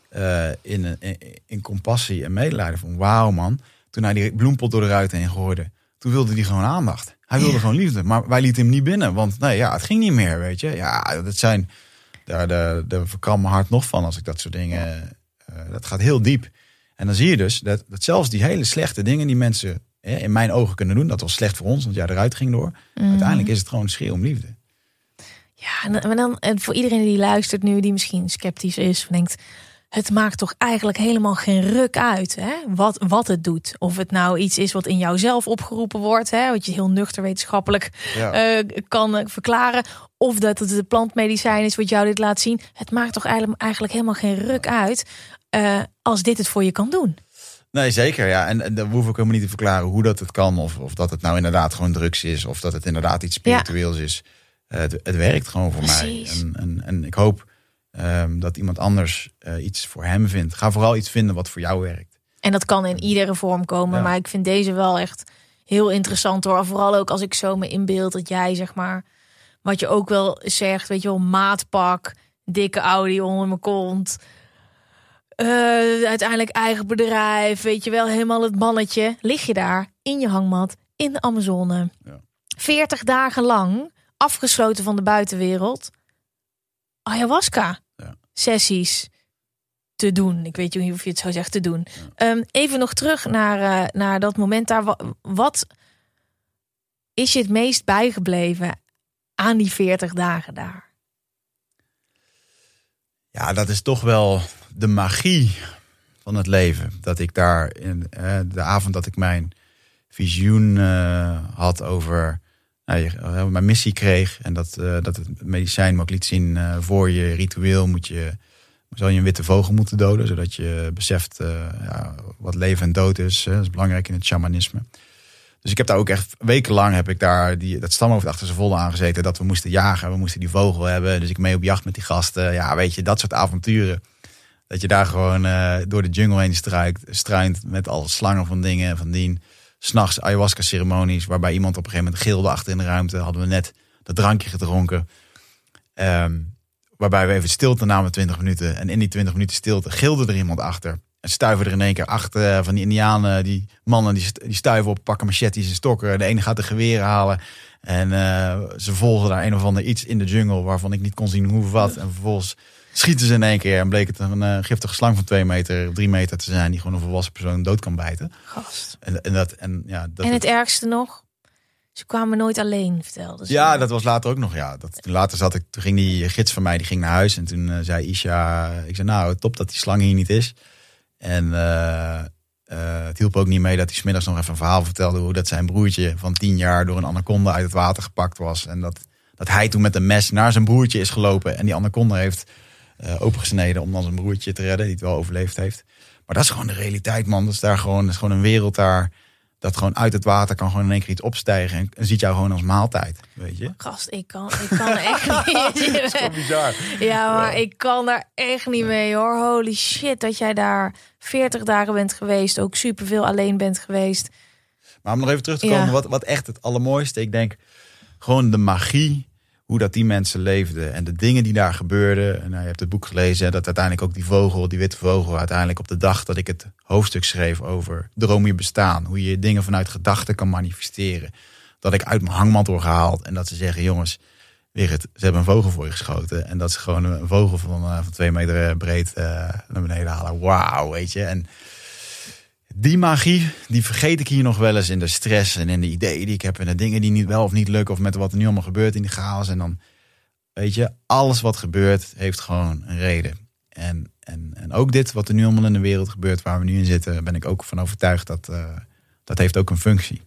Speaker 2: eh, in, een- in, in compassie en medelijden. Van wauw man. Toen hij die bloempot door de ruit heen gooide, toen wilde hij gewoon aandacht. Hij wilde
Speaker 1: Ja.
Speaker 2: gewoon liefde. Maar wij lieten hem niet binnen. Want nee, ja, het ging niet meer, weet je. Ja, dat zijn, daar, daar, daar verkram mijn hart nog van als ik dat soort dingen... eh, dat gaat heel diep. En dan zie je dus dat, dat zelfs die hele slechte dingen die mensen hè, in mijn ogen kunnen doen. Dat was slecht voor ons, want ja, de ruit ging door. Uiteindelijk is het gewoon een schreeuw om liefde.
Speaker 1: Ja, en, en dan en voor iedereen die luistert nu, die misschien sceptisch is, of denkt, het maakt toch eigenlijk helemaal geen ruk uit hè? Wat, wat het doet. Of het nou iets is wat in jouzelf opgeroepen wordt, hè? wat je heel nuchter wetenschappelijk
Speaker 2: Ja.
Speaker 1: eh, kan eh, verklaren. Of dat het de plantmedicijn is wat jou dit laat zien. Het maakt toch eigenlijk, eigenlijk helemaal geen ruk uit eh, als dit het voor je kan doen.
Speaker 2: Nee, zeker. Ja. En, en dan hoef ik helemaal niet te verklaren hoe dat het kan. Of, of dat het nou inderdaad gewoon drugs is. Of dat het inderdaad iets spiritueels is. Het, het werkt gewoon voor
Speaker 1: Precies.
Speaker 2: mij. En, en, en ik hoop ehm, dat iemand anders eh, iets voor hem vindt. Ga vooral iets vinden wat voor jou werkt.
Speaker 1: En dat kan in iedere vorm komen.
Speaker 2: Ja.
Speaker 1: Maar ik vind deze wel echt heel interessant hoor. Vooral ook als ik zo me inbeeld dat jij zeg maar... Wat je ook wel zegt, weet je wel, maatpak, dikke Audi onder mijn kont. Eh, uiteindelijk eigen bedrijf, weet je wel, helemaal het mannetje. Lig je daar in je hangmat in de Amazone.
Speaker 2: Ja.
Speaker 1: 40 dagen lang, afgesloten van de buitenwereld. Ayahuasca
Speaker 2: Ja.
Speaker 1: sessies te doen. Ik weet niet of je het zo zegt te doen. Ehm, even nog terug naar, eh, naar dat moment daar. Wa- Wat is je het meest bijgebleven aan die 40 dagen daar?
Speaker 2: Ja, dat is toch wel de magie van het leven. Dat ik daar in eh, de avond dat ik mijn visioen eh, had over nou, mijn missie kreeg. En dat, eh, dat het medicijn me ook liet zien eh, voor je ritueel moet je, zou je een witte vogel moeten doden. Zodat je beseft ja, wat leven en dood is. Dat is belangrijk in het shamanisme. Dus ik heb daar ook echt wekenlang heb ik daar die, dat stamhoofd achter zijn volle aangezeten. Dat we moesten jagen, we moesten die vogel hebben. Dus ik mee op jacht met die gasten. Ja, weet je, dat soort avonturen. Dat je daar gewoon door de jungle heen struikt, struint met alle slangen van dingen van dien. S'nachts ayahuasca ceremonies, waarbij iemand op een gegeven moment gilde achter in de ruimte. Hadden we net dat drankje gedronken. Ehm, waarbij we even stilte namen, 20 minuten. En in die 20 minuten stilte gilde er iemand achter. En stuiven er in één keer achter eh, van die Indianen, die mannen die, st- die stuiven op, pakken machetes en stokken. De ene gaat de geweren halen. En eh, ze volgen daar een of ander iets in de jungle waarvan ik niet kon zien hoe wat. En vervolgens schieten ze in één keer en bleek het een eh, giftige slang van twee meter, drie meter te zijn, die gewoon een volwassen persoon dood kan bijten.
Speaker 1: Gast.
Speaker 2: En, en dat, en ja, dat,
Speaker 1: en het ergste nog, ze kwamen nooit alleen, vertelde ze.
Speaker 2: ja, dat was later ook nog. Ja, dat, later zat ik, toen ging die gids van mij, die ging naar huis. En toen eh, zei Isha, ik zei nou, top dat die slang hier niet is. En eh, het hielp ook niet mee dat hij smiddags nog even een verhaal vertelde hoe dat zijn broertje van tien jaar door een anaconda uit het water gepakt was. En dat, dat hij toen met een mes naar zijn broertje is gelopen en die anaconda heeft opengesneden om dan zijn broertje te redden, die het wel overleefd heeft. Maar dat is gewoon de realiteit, man. Dat is daar gewoon, dat is gewoon een wereld daar. Dat gewoon uit het water kan gewoon in één keer iets opstijgen. En, en ziet jou gewoon als maaltijd. Weet je?
Speaker 1: Gast, ik kan, ik kan er echt niet
Speaker 2: Dat is gewoon bizar.
Speaker 1: Ja, maar ik kan daar echt niet mee hoor. Holy shit, dat jij daar 40 dagen bent geweest. Ook superveel alleen bent geweest.
Speaker 2: Maar om nog even terug te komen,
Speaker 1: Ja.
Speaker 2: wat, wat echt het allermooiste. Ik denk gewoon de magie, hoe dat die mensen leefden. En de dingen die daar gebeurden. En nou, je hebt het boek gelezen, dat uiteindelijk ook die vogel, die witte vogel, uiteindelijk op de dag dat ik het hoofdstuk schreef over droom je bestaan. Hoe je dingen vanuit gedachten kan manifesteren. Dat ik uit mijn hangmat word gehaald. En dat ze zeggen, jongens, Wigert, ze hebben een vogel voor je geschoten. En dat ze gewoon een vogel van, eh, van twee meter eh, breed naar beneden halen. Wauw, weet je. En die magie, die vergeet ik hier nog wel eens in de stress en in de ideeën die ik heb. En de dingen die niet wel of niet lukken. Of met wat er nu allemaal gebeurt in die chaos. En dan, weet je, alles wat gebeurt heeft gewoon een reden. En, en, en ook dit wat er nu allemaal in de wereld gebeurt, waar we nu in zitten, ben ik ook van overtuigd dat eh, dat heeft ook een functie.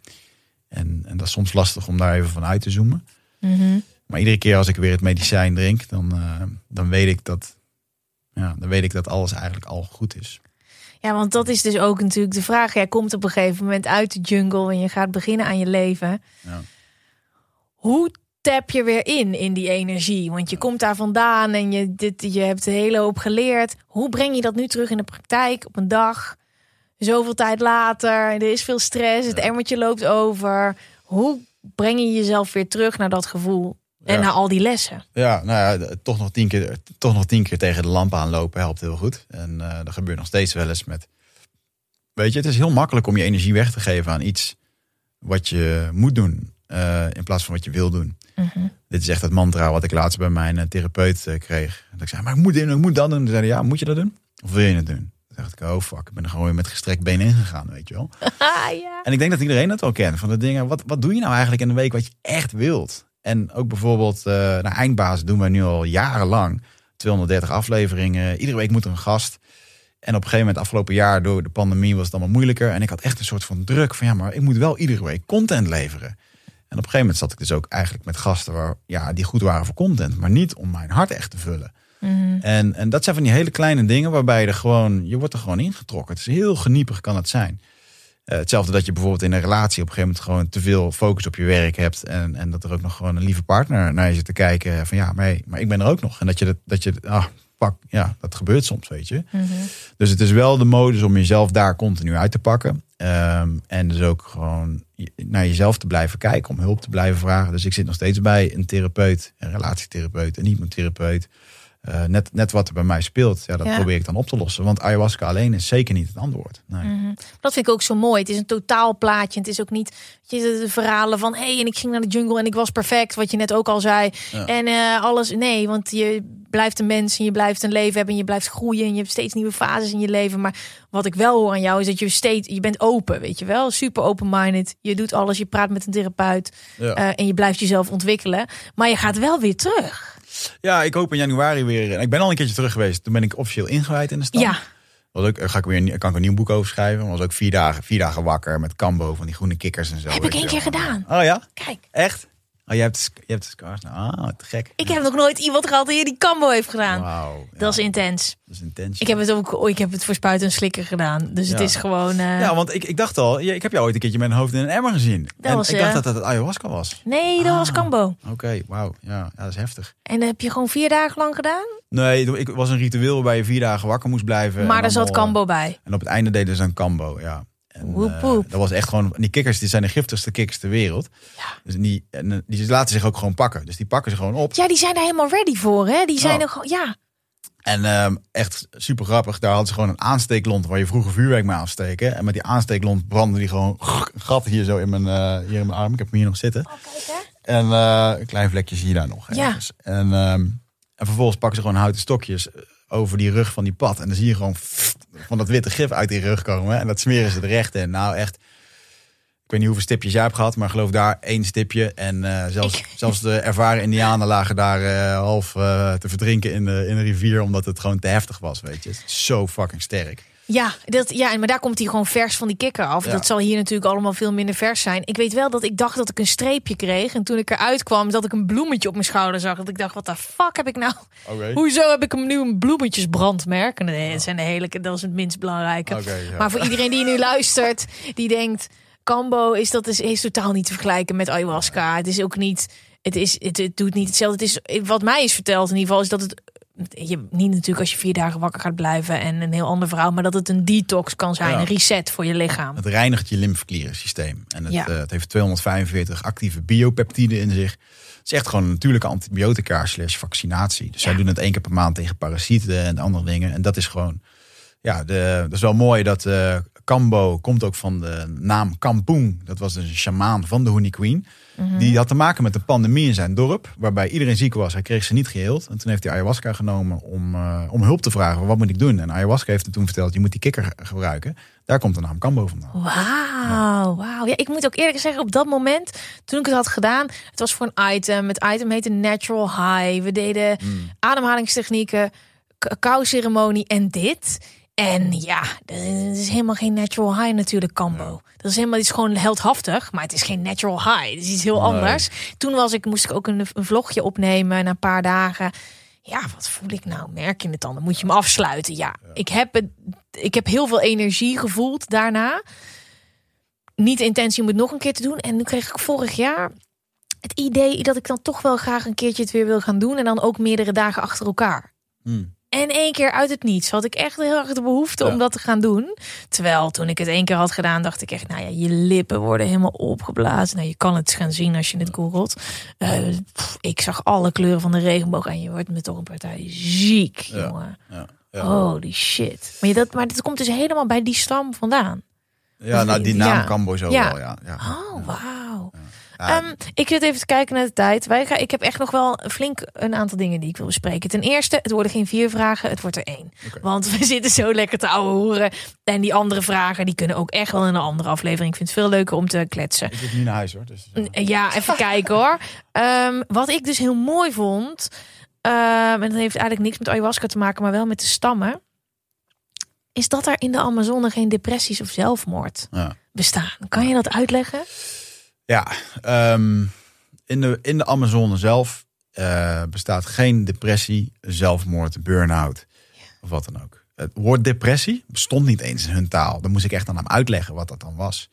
Speaker 2: En, en dat is soms lastig om daar even van uit te zoomen.
Speaker 1: Mhm.
Speaker 2: Maar iedere keer als ik weer het medicijn drink, dan, eh, dan, weet ik dat, ja, dan weet ik dat alles eigenlijk al goed is.
Speaker 1: Ja, want dat is dus ook natuurlijk de vraag. Jij komt op een gegeven moment uit de jungle en je gaat beginnen aan je leven.
Speaker 2: Ja.
Speaker 1: Hoe tap je weer in in die energie? Want je komt daar vandaan en je, dit, je hebt een hele hoop geleerd. Hoe breng je dat nu terug in de praktijk op een dag? Zoveel tijd later, er is veel stress, het emmertje loopt over. Hoe breng je jezelf weer terug naar dat gevoel en naar al die lessen?
Speaker 2: Ja, nou ja, toch nog tien keer, toch nog tien keer tegen de lamp aanlopen helpt heel goed. En eh, dat gebeurt nog steeds wel eens met. Weet je, het is heel makkelijk om je energie weg te geven aan iets wat je moet doen, eh, in plaats van wat je wil doen. Dit is echt het mantra wat ik laatst bij mijn eh, therapeut kreeg. Dat ik zei, maar ik moet dit doen, ik moet dat doen. Toen zei hij, ja, moet je dat doen? Of wil je het doen? Toen dacht ik, oh fuck, ik ben er gewoon weer met gestrekt been ingegaan, weet je wel.
Speaker 1: Ah ja.
Speaker 2: En ik denk dat iedereen dat wel kent. Van de dingen, wat, wat doe je nou eigenlijk in een week wat je echt wilt? En ook bijvoorbeeld, eh naar Eindbaas doen wij nu al jarenlang. 230 afleveringen. Iedere week moet er een gast. En op een gegeven moment, afgelopen jaar door de pandemie, was het allemaal moeilijker. En ik had echt een soort van druk van ja, maar ik moet wel iedere week content leveren. En op een gegeven moment zat ik dus ook eigenlijk met gasten waar, ja, die goed waren voor content, maar niet om mijn hart echt te vullen. En, en dat zijn van die hele kleine dingen waarbij je er gewoon, je wordt er gewoon ingetrokken. Het is heel geniepig kan het zijn. Eh, hetzelfde dat je bijvoorbeeld in een relatie op een gegeven moment gewoon te veel focus op je werk hebt. En, en dat er ook nog gewoon een lieve partner naar je zit te kijken. Van ja, maar, hey, maar ik ben er ook nog. En dat je dat, dat je, ah, pak, ja, dat gebeurt soms, weet je. Dus het is wel de modus om jezelf daar continu uit te pakken. Ehm, en dus ook gewoon naar jezelf te blijven kijken, om hulp te blijven vragen. Dus ik zit nog steeds bij een therapeut, een relatietherapeut, een hypnotherapeut. Eh, net, net wat er bij mij speelt, ja, dat
Speaker 1: Ja.
Speaker 2: probeer ik dan op te lossen. Want ayahuasca alleen is zeker niet het antwoord. Nee.
Speaker 1: Dat vind ik ook zo mooi. Het is een totaalplaatje. Het is ook niet je, de, verhalen van... hé, hey, en ik ging naar de jungle en ik was perfect. Wat je net ook al zei. En eh, alles... Nee, want je blijft een mens en je blijft een leven hebben... en je blijft groeien en je hebt steeds nieuwe fases in je leven. Maar wat ik wel hoor aan jou is dat je steeds... je bent open, weet je wel. Super open-minded. Je doet alles, je praat met een therapeut.
Speaker 2: Ja.
Speaker 1: eh, en je blijft jezelf ontwikkelen. Maar je gaat wel weer terug.
Speaker 2: Ja, ik hoop in januari weer. en Ik ben al een keertje terug geweest. Toen ben ik officieel ingewijd in de stad.
Speaker 1: Ja,
Speaker 2: Was ook, ga ik weer, kan ik een nieuw boek over schrijven. Was ook vier dagen, vier dagen wakker met Cambo van die groene kikkers en zo.
Speaker 1: heb ik één keer gedaan.
Speaker 2: Oh ja?
Speaker 1: Kijk.
Speaker 2: Echt? Oh, je hebt, je hebt scars. Nou, ah, te gek.
Speaker 1: Ik heb nog nooit iemand gehad die die Cambo heeft gedaan.
Speaker 2: Wauw.
Speaker 1: Dat is intens.
Speaker 2: Dat is intens.
Speaker 1: Ik heb het ook, oh, ik heb het voor spuiten en slikken gedaan. Dus het is gewoon. eh,
Speaker 2: Ja, want ik, ik dacht al, ja, ik heb jou ooit een keertje met een hoofd in een emmer gezien. en
Speaker 1: was,
Speaker 2: ik dacht
Speaker 1: eh,
Speaker 2: dat dat het ayahuasca was.
Speaker 1: Nee, dat was
Speaker 2: Ah.
Speaker 1: Cambo.
Speaker 2: Oké, wauw. Ja, ja, dat is heftig.
Speaker 1: En dat heb je gewoon vier dagen lang gedaan.
Speaker 2: Nee, ik was een ritueel waarbij je vier dagen wakker moest blijven.
Speaker 1: maar daar zat
Speaker 2: allemaal,
Speaker 1: Cambo bij.
Speaker 2: En op het einde deden ze een cambo, ja. En,
Speaker 1: Woep,
Speaker 2: eh, dat was echt gewoon, die kikkers die zijn de giftigste kikkers ter wereld.
Speaker 1: Ja.
Speaker 2: Dus die, en, eh, die laten zich ook gewoon pakken. Dus die pakken ze gewoon op.
Speaker 1: Ja, die zijn daar helemaal ready voor, hè? Die zijn
Speaker 2: Oh.
Speaker 1: er gewoon, ja.
Speaker 2: En ehm, echt super grappig. Daar hadden ze gewoon een aansteeklont waar je vroeger vuurwerk mee aansteken. En met die aansteeklont brandde die gewoon een gat hier zo in mijn, eh, hier in mijn arm. Ik heb hem hier nog zitten. En eh, een klein vlekje zie je daar nog.
Speaker 1: Ja.
Speaker 2: ergens. En, ehm, en vervolgens pakken ze gewoon houten stokjes over die rug van die pad. En dan zie je gewoon van dat witte gif uit die rug komen. En dat smeren ze er echt in. Nou echt, ik weet niet hoeveel stipjes jij hebt gehad. Maar geloof daar één stipje. En eh, zelfs,
Speaker 1: Ik-
Speaker 2: zelfs de ervaren indianen lagen daar eh, half eh, te verdrinken in de, in de rivier. Omdat het gewoon te heftig was, weet je. Zo fucking sterk.
Speaker 1: Ja, dat, ja, maar daar komt hij gewoon vers van die kikker af.
Speaker 2: Ja.
Speaker 1: Dat zal hier natuurlijk allemaal veel minder vers zijn. Ik weet wel dat ik dacht dat ik een streepje kreeg. En toen ik eruit kwam, dat ik een bloemetje op mijn schouder zag. Dat ik dacht, wat de fuck heb ik nou? Hoezo heb ik hem nu een bloemetjesbrandmerk? Nee, dat, zijn de hele, dat is het minst belangrijke.
Speaker 2: Ja.
Speaker 1: Maar voor iedereen die nu luistert, die denkt... Cambo is, dat is, is totaal niet te vergelijken met ayahuasca. Het is ook niet... Het, is, het, het doet niet hetzelfde. Het is, wat mij is verteld in ieder geval... is dat het... Je, niet natuurlijk als je vier dagen wakker gaat blijven... en een heel ander verhaal... maar dat het een detox kan zijn.
Speaker 2: Ja.
Speaker 1: Een reset voor je lichaam.
Speaker 2: Het reinigt je lymfeklierensysteem. En het,
Speaker 1: Ja.
Speaker 2: eh, het heeft 245 actieve biopeptiden in zich. Het is echt gewoon een natuurlijke antibiotica slash vaccinatie. Dus zij doen het één keer per maand tegen parasieten en andere dingen. En dat is gewoon, ja, de, dat is wel mooi dat eh Kambo komt ook van de naam Kampoen. Dat was dus een shamaan van de Honey Queen. Die had te maken met een pandemie in zijn dorp, waarbij iedereen ziek was. Hij kreeg ze niet geheeld. En toen heeft hij ayahuasca genomen om, eh, om hulp te vragen. Wat moet ik doen? En ayahuasca heeft hem toen verteld, je moet die kikker gebruiken. Daar komt de naam Kambo vandaan.
Speaker 1: Wauw, wauw. Ja, ik moet ook eerlijk zeggen, op dat moment, toen ik het had gedaan, het was voor een item. Het item heette Natural High. We deden ademhalingstechnieken, cacao-ceremonie en dit. En ja, dat is helemaal geen natural high natuurlijk, Cambo. Dat is helemaal, het is gewoon heldhaftig, maar het is geen natural high. Het is iets heel anders. Toen was ik, moest ik ook een, een vlogje opnemen na een paar dagen. Ja, wat voel ik nou? Merk je het dan? Dan moet je hem afsluiten. Ja, Ik, heb het, ik heb heel veel energie gevoeld daarna. Niet de intentie om het nog een keer te doen. En nu kreeg ik vorig jaar het idee dat ik dan toch wel graag een keertje het weer wil gaan doen. En dan ook meerdere dagen achter elkaar.
Speaker 2: Hmm.
Speaker 1: En één keer uit het niets had ik echt heel erg de behoefte
Speaker 2: Ja.
Speaker 1: om dat te gaan doen. Terwijl toen ik het één keer had gedaan, dacht ik echt, nou ja, je lippen worden helemaal opgeblazen. Nou, je kan het gaan zien als je het googelt. Eh, pff, ik zag alle kleuren van de regenboog en je wordt met toch een partij ziek,
Speaker 2: Ja.
Speaker 1: jongen.
Speaker 2: Ja, ja.
Speaker 1: Holy shit. Maar, je dat, maar dat komt dus helemaal bij die stam vandaan.
Speaker 2: Ja, nou die naam
Speaker 1: Ja.
Speaker 2: Cambo zo
Speaker 1: Ja.
Speaker 2: wel, ja. ja.
Speaker 1: Oh, wauw.
Speaker 2: Ja,
Speaker 1: Ehm, ik zit even te kijken naar de tijd. Wij gaan, ik heb echt nog wel flink een aantal dingen die ik wil bespreken. Ten eerste, het worden geen vier vragen, het wordt er één. Want we zitten zo lekker te ouwe horen. En die andere vragen, die kunnen ook echt wel in een andere aflevering. Ik vind het veel leuker om te kletsen.
Speaker 2: ik zit nu naar huis hoor. Dus, eh,
Speaker 1: Ja, even kijken hoor. Ehm, wat ik dus heel mooi vond. ehm, en dat heeft eigenlijk niks met ayahuasca te maken, maar wel met de stammen. Is dat er in de Amazone geen depressies of zelfmoord
Speaker 2: ja.
Speaker 1: bestaan? Kan je dat uitleggen?
Speaker 2: Ja, ehm, in, de, in de Amazone zelf eh, bestaat geen depressie, zelfmoord, burn-out of wat dan ook. Het woord depressie bestond niet eens in hun taal. Dan moest ik echt aan hem uitleggen wat dat dan was.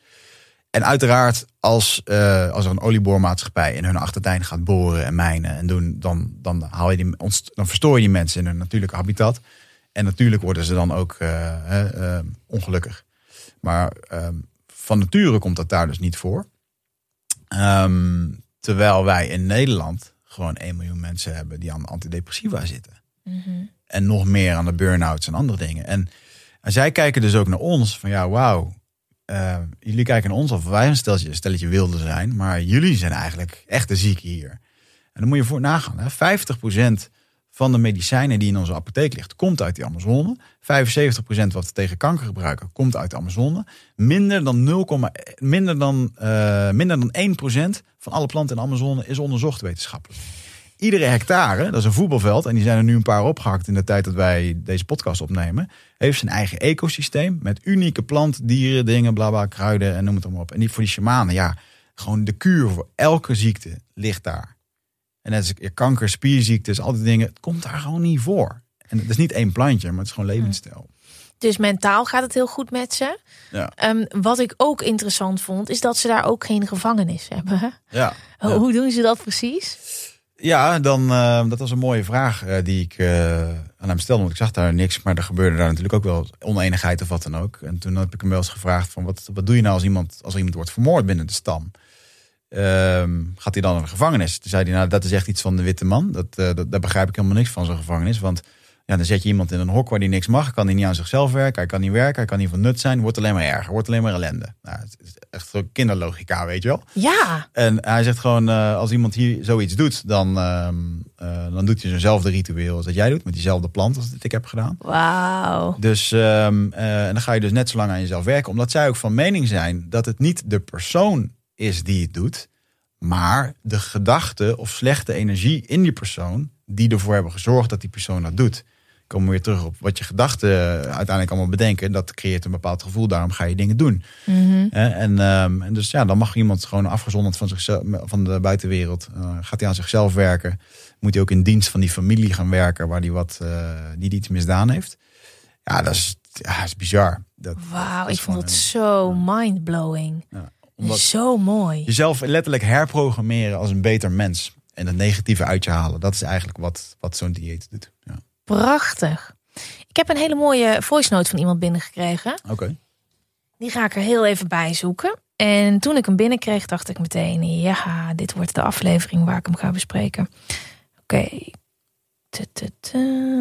Speaker 2: En uiteraard, als, eh, als er een olieboormaatschappij in hun achtertuin gaat boren en mijnen en doen, dan, dan, haal je die, dan verstoor je mensen in hun natuurlijke habitat. En natuurlijk worden ze dan ook eh, ongelukkig. Maar ehm, van nature komt dat daar dus niet voor. Ehm, terwijl wij in Nederland gewoon 1 miljoen mensen hebben die aan antidepressiva zitten. En nog meer aan de burn-outs en andere dingen. En, en zij kijken dus ook naar ons van ja, wauw. eh, jullie kijken naar ons of wij een stelletje, stelletje wilden zijn. Maar jullie zijn eigenlijk echt de zieken hier. En dan moet je voor nagaan. Hè? 50% van de medicijnen die in onze apotheek ligt, komt uit die Amazone. 75% wat we tegen kanker gebruiken, komt uit de Amazone. Minder dan, 0, minder dan, eh, minder dan 1% van alle planten in de Amazone is onderzocht wetenschappelijk. Iedere hectare, dat is een voetbalveld, en die zijn er nu een paar opgehakt in de tijd dat wij deze podcast opnemen, heeft zijn eigen ecosysteem met unieke planten, dieren, dingen, bla bla, kruiden en noem het allemaal op. En die voor die shamanen, ja, gewoon de kuur voor elke ziekte ligt daar. En net als kanker, spierziektes, al die dingen, het komt daar gewoon niet voor. En het is niet één plantje, maar het is gewoon levensstijl.
Speaker 1: Dus mentaal gaat het heel goed met ze.
Speaker 2: Ja.
Speaker 1: Ehm, wat ik ook interessant vond, is dat ze daar ook geen gevangenis hebben.
Speaker 2: Ja.
Speaker 1: Ho- Hoe doen ze dat precies?
Speaker 2: Ja, dan, eh, dat was een mooie vraag eh, die ik eh, aan hem stelde. Want ik zag daar niks, maar er gebeurde daar natuurlijk ook wel oneenigheid of wat dan ook. En toen heb ik hem wel eens gevraagd van wat, wat doe je nou als iemand, als iemand wordt vermoord binnen de stam? Ehm, gaat hij dan naar de gevangenis? Toen zei hij, nou dat is echt iets van de witte man. Dat, eh, dat, daar begrijp ik helemaal niks van zo'n gevangenis. Want ja, dan zet je iemand in een hok waar hij niks mag. Kan hij niet aan zichzelf werken. Hij kan niet werken. Hij kan niet van nut zijn. Wordt alleen maar erger. Wordt alleen maar ellende. Nou, het is echt kinderlogica, weet je wel.
Speaker 1: Ja,
Speaker 2: En hij zegt gewoon, eh, als iemand hier zoiets doet, dan, ehm, eh, dan doet hij zo'nzelfde ritueel als dat jij doet. Met diezelfde plant als dat ik heb gedaan.
Speaker 1: wauw.
Speaker 2: Dus ehm, eh, en dan ga je dus net zo lang aan jezelf werken. Omdat zij ook van mening zijn dat het niet de persoon is die het doet. Maar de gedachte of slechte energie in die persoon. Die ervoor hebben gezorgd dat die persoon dat doet. Komen we weer terug op wat je gedachten uiteindelijk allemaal bedenken. Dat creëert een bepaald gevoel. Daarom ga je dingen doen. Hè, En, ehm, en dus ja, dan mag iemand gewoon afgezonderd van, zichzelf, van de buitenwereld. eh, gaat hij aan zichzelf werken. Moet hij ook in dienst van die familie gaan werken. Waar die wat, eh, die iets misdaan heeft. Ja, dat is, ja, dat is bizar.
Speaker 1: Wauw, ik vond het
Speaker 2: een-
Speaker 1: zo mindblowing.
Speaker 2: ja, omdat
Speaker 1: Zo mooi.
Speaker 2: jezelf letterlijk herprogrammeren als een beter mens. En het negatieve uit je halen. Dat is eigenlijk wat, wat zo'n dieet doet. Ja.
Speaker 1: Prachtig. Ik heb een hele mooie voice note van iemand binnengekregen.
Speaker 2: Oké.
Speaker 1: Die ga ik er heel even bij zoeken. En toen ik hem binnenkreeg, dacht ik meteen: ja, dit wordt de aflevering waar ik hem ga bespreken. Oké.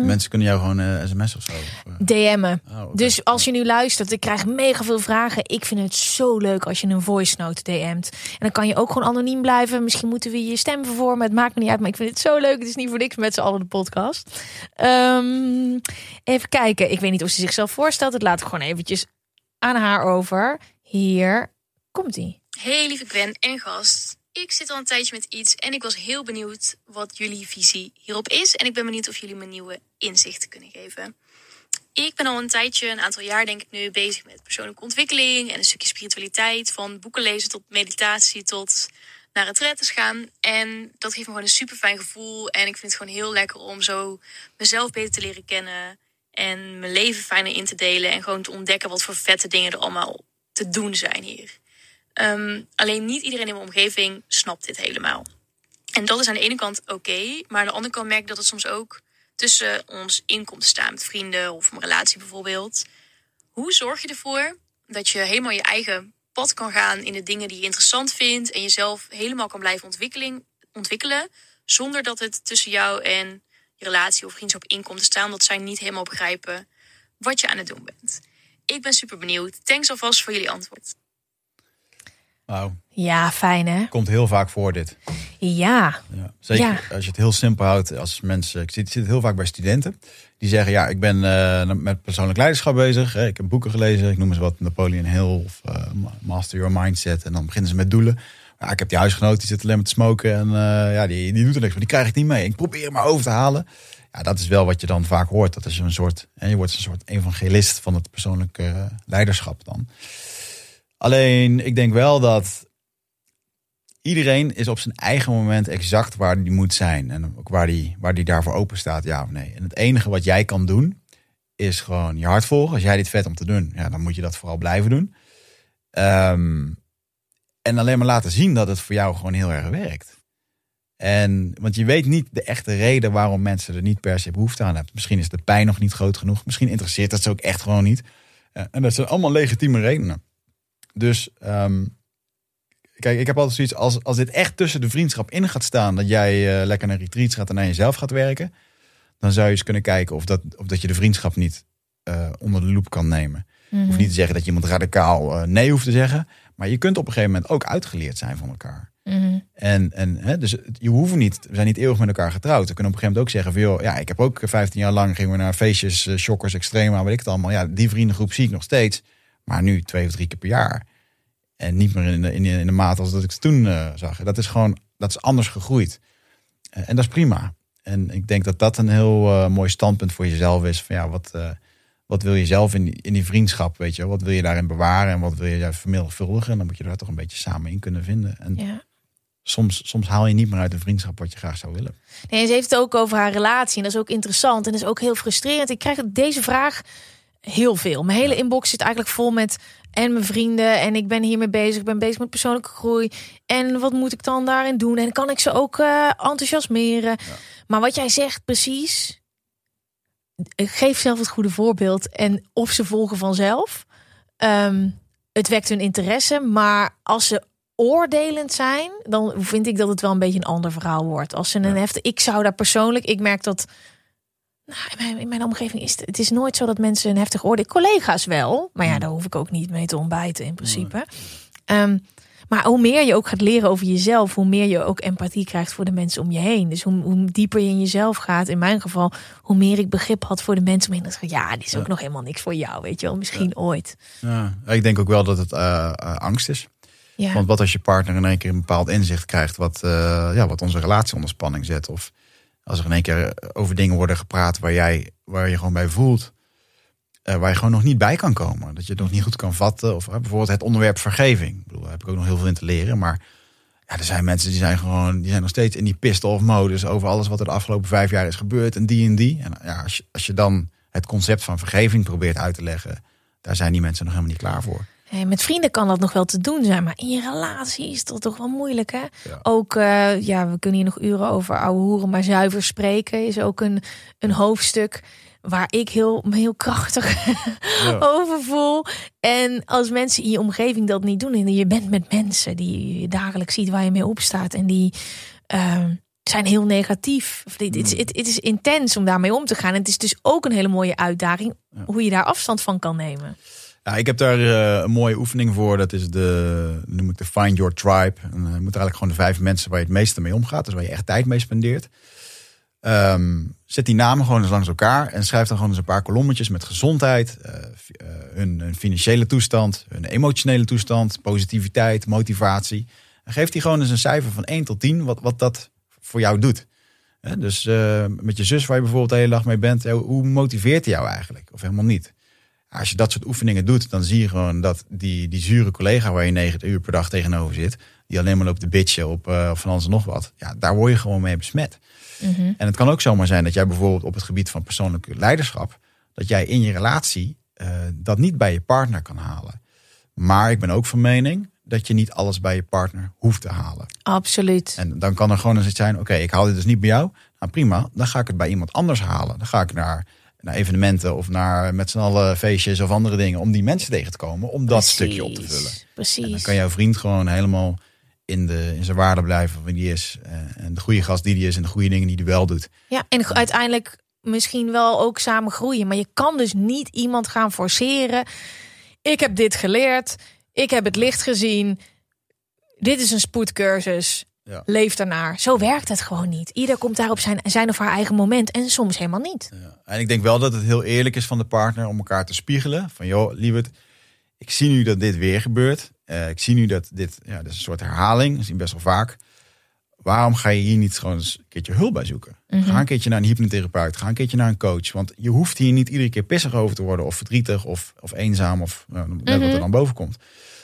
Speaker 2: Mensen kunnen jou gewoon eh sms of zo. of, eh,
Speaker 1: DM'en.
Speaker 2: oh.
Speaker 1: Dus als je nu luistert, ik krijg mega veel vragen. Ik vind het zo leuk als je een voice note DM't. En dan kan je ook gewoon anoniem blijven. Misschien moeten we je stem vervormen. Het maakt me niet uit, maar ik vind het zo leuk. Het is niet voor niks met z'n allen de podcast. Ehm, even kijken. Ik weet niet of ze zichzelf voorstelt. Dat laat ik gewoon eventjes aan haar over. Hier komt ie.
Speaker 4: Hey lieve Gwen en gast. Ik zit al een tijdje met iets en ik was heel benieuwd wat jullie visie hierop is. En ik ben benieuwd of jullie me nieuwe inzichten kunnen geven. Ik ben al een tijdje, een aantal jaar denk ik nu, bezig met persoonlijke ontwikkeling en een stukje spiritualiteit. Van boeken lezen tot meditatie tot naar retretes gaan. En dat geeft me gewoon een super fijn gevoel. En ik vind het gewoon heel lekker om zo mezelf beter te leren kennen. En mijn leven fijner in te delen. En gewoon te ontdekken wat voor vette dingen er allemaal te doen zijn hier. Ehm, alleen niet iedereen in mijn omgeving snapt dit helemaal. En dat is aan de ene kant oké, maar aan de andere kant merk ik dat het soms ook tussen ons in te staan met vrienden of een relatie bijvoorbeeld. Hoe zorg je ervoor dat je helemaal je eigen pad kan gaan in de dingen die je interessant vindt en jezelf helemaal kan blijven ontwikkeling, ontwikkelen, zonder dat het tussen jou en je relatie of vriendschap in komt te staan, dat zij niet helemaal begrijpen wat je aan het doen bent. Ik ben super benieuwd. Thanks alvast voor jullie antwoord.
Speaker 1: Ja, fijn hè?
Speaker 2: Komt heel vaak voor dit.
Speaker 1: Ja.
Speaker 2: Ja, zeker
Speaker 1: Ja.
Speaker 2: als je het heel simpel houdt als mensen. Ik zit, ik heel vaak bij studenten. Die zeggen, ja, ik ben eh, met persoonlijk leiderschap bezig. Hè. Ik heb boeken gelezen. Ik noem eens wat Napoleon Hill of eh, Master Your Mindset. En dan beginnen ze met doelen. Ja, ik heb die huisgenoot, die zit alleen maar te smoken. En eh, ja, die, die doet er niks van. Die krijg ik niet mee. Ik probeer hem maar over te halen. Ja, dat is wel wat je dan vaak hoort. Dat is een soort, hè, je wordt een soort evangelist van het persoonlijke leiderschap dan. Alleen, ik denk wel dat iedereen is op zijn eigen moment exact waar die moet zijn. En ook waar die, waar die daarvoor open staat, ja of nee. En het enige wat jij kan doen, is gewoon je hart volgen. Als jij dit vet om te doen, ja, dan moet je dat vooral blijven doen. Ehm, en alleen maar laten zien dat het voor jou gewoon heel erg werkt. En, want je weet niet de echte reden waarom mensen er niet per se behoefte aan hebben. Misschien is de pijn nog niet groot genoeg. Misschien interesseert dat ze ook echt gewoon niet. Eh, en dat zijn allemaal legitieme redenen. Dus ehm, Kijk, ik heb altijd zoiets als, als dit echt tussen de vriendschap in gaat staan, dat jij eh, lekker naar retreats gaat en naar jezelf gaat werken, dan zou je eens kunnen kijken of dat, of dat je de vriendschap niet eh, onder de loep kan nemen.
Speaker 1: Mhm.
Speaker 2: Hoeft niet te zeggen dat je iemand radicaal eh, nee hoeft te zeggen, maar je kunt op een gegeven moment ook uitgeleerd zijn van elkaar.
Speaker 1: Mhm.
Speaker 2: En, en hè, dus je hoeft niet, we zijn niet eeuwig met elkaar getrouwd. We kunnen op een gegeven moment ook zeggen van, joh, ja, ik heb ook 15 jaar lang gingen we naar feestjes, shockers, extrema, weet ik het allemaal. Ja, die vriendengroep zie ik nog steeds, maar nu twee of drie keer per jaar. En niet meer in de, in de, in de mate als dat ik het toen eh, zag. Dat is gewoon, dat is anders gegroeid. Eh, en dat is prima. En ik denk dat dat een heel eh, mooi standpunt voor jezelf is. Van ja, wat, wat wil je zelf in die, in die vriendschap, weet je? Wat wil je daarin bewaren en wat wil je daar vermenigvuldigen? En dan moet je daar toch een beetje samen in kunnen vinden. En
Speaker 1: Ja.
Speaker 2: soms, soms haal je niet meer uit een vriendschap wat je graag zou willen.
Speaker 1: Nee, ze heeft het ook over haar relatie. En dat is ook interessant. En dat is ook heel frustrerend. Ik krijg deze vraag heel veel. Mijn hele inbox zit eigenlijk vol met... En mijn vrienden. En ik ben hiermee bezig. Ik ben bezig met persoonlijke groei. En wat moet ik dan daarin doen? En kan ik ze ook eh, enthousiasmeren? Maar wat jij zegt precies... geef zelf het goede voorbeeld. En of ze volgen vanzelf. Ehm, het wekt hun interesse. Maar als ze oordelend zijn, dan vind ik dat het wel een beetje een ander verhaal wordt. Als ze een heftig. Ik zou daar persoonlijk, ik merk dat. Nou, in, mijn, in mijn omgeving is het, het is nooit zo dat mensen een heftig oordeel. Collega's wel, maar ja, daar hoef ik ook niet mee te ontbijten in principe. Ehm, maar hoe meer je ook gaat leren over jezelf, hoe meer je ook empathie krijgt voor de mensen om je heen. Dus hoe, hoe dieper je in jezelf gaat, in mijn geval, hoe meer ik begrip had voor de mensen om me heen. Dat ik, ja, dit is ook nog helemaal niks voor jou, weet je wel. Misschien ooit.
Speaker 2: Ja, ik denk ook wel dat het eh, eh, angst is.
Speaker 1: Ja.
Speaker 2: Want wat als je partner in één keer een bepaald inzicht krijgt wat, eh, ja, wat onze relatie onder spanning zet? Of als er in één keer over dingen worden gepraat waar, jij, waar je gewoon bij voelt, eh, waar je gewoon nog niet bij kan komen. Dat je het nog niet goed kan vatten. Of bijvoorbeeld het onderwerp vergeving. Ik bedoel, daar heb ik ook nog heel veel in te leren. Maar ja, er zijn mensen die zijn gewoon, die zijn nog steeds in die off modus over alles wat er de afgelopen vijf jaar is gebeurd en die en die. En ja, als je, als je dan het concept van vergeving probeert uit te leggen, daar zijn die mensen nog helemaal niet klaar voor.
Speaker 1: Hey, met vrienden kan dat nog wel te doen zijn, maar in je relatie is dat toch wel moeilijk, hè? Ook, eh, ja, we kunnen hier nog uren over ouwe hoeren, maar zuiver spreken is ook een, een hoofdstuk waar ik heel, me heel krachtig over voel. En als mensen in je omgeving dat niet doen, en je bent met mensen die je dagelijks ziet waar je mee opstaat en die ehm, zijn heel negatief. Dit- Het, is, het, het is intens om daarmee om te gaan. En het is dus ook een hele mooie uitdaging hoe je daar afstand van kan nemen.
Speaker 2: Ja, ik heb daar eh, een mooie oefening voor. Dat is de, noem ik de Find Your Tribe. En, eh, je moet eigenlijk gewoon de vijf mensen waar je het meeste mee omgaat. Dus waar je echt tijd mee spendeert. Ehm, zet die namen gewoon eens langs elkaar. En schrijf dan gewoon eens een paar kolommetjes met gezondheid. eh, hun, financiële toestand. Hun emotionele toestand. Positiviteit, motivatie. En geef die gewoon eens een cijfer van 1 tot 10. Wat, wat dat voor jou doet. Dus met je zus waar je bijvoorbeeld de hele dag mee bent. hoe motiveert die jou eigenlijk? Of helemaal niet? Als je dat soort oefeningen doet, dan zie je gewoon dat die, die zure collega waar je negen uur per dag tegenover zit, die alleen maar loopt te bitchen op eh, van alles en nog wat, ja, daar word je gewoon mee besmet. En het kan ook zomaar zijn dat jij bijvoorbeeld op het gebied van persoonlijk leiderschap, dat jij in je relatie eh, dat niet bij je partner kan halen. Maar ik ben ook van mening dat je niet alles bij je partner hoeft te halen.
Speaker 1: Absoluut.
Speaker 2: En dan kan er gewoon eens iets zijn, oké, ik haal dit dus niet bij jou. Nou prima, dan ga ik het bij iemand anders halen. Dan ga ik naar, naar evenementen of naar met z'n allen feestjes of andere dingen. Om die mensen tegen te komen, om dat stukje op te vullen.
Speaker 1: Precies.
Speaker 2: En dan kan jouw vriend gewoon helemaal in, de, in zijn waarde blijven wie die is. eh, En de goede gast die die is en de goede dingen die die wel doet.
Speaker 1: Ja, en uiteindelijk misschien wel ook samen groeien. Maar je kan dus niet iemand gaan forceren. Ik heb dit geleerd. Ik heb het licht gezien. Dit is een spoedcursus.
Speaker 2: Ja.
Speaker 1: Leef daarnaar. Zo werkt het gewoon niet. Ieder komt daar op zijn, zijn of haar eigen moment. En soms helemaal niet.
Speaker 2: En ik denk wel dat het heel eerlijk is van de partner om elkaar te spiegelen. Van joh, lieverd, ik zie nu dat dit weer gebeurt. Eh, ik zie nu dat dit, ja, dit is een soort herhaling. Dat zie je best wel vaak. Waarom ga je hier niet gewoon eens een keertje hulp bij zoeken? Ga een keertje naar een hypnotherapeut. Ga een keertje naar een coach. Want je hoeft hier niet iedere keer pissig over te worden. Of verdrietig of, of eenzaam. Of nou, net wat er dan boven komt.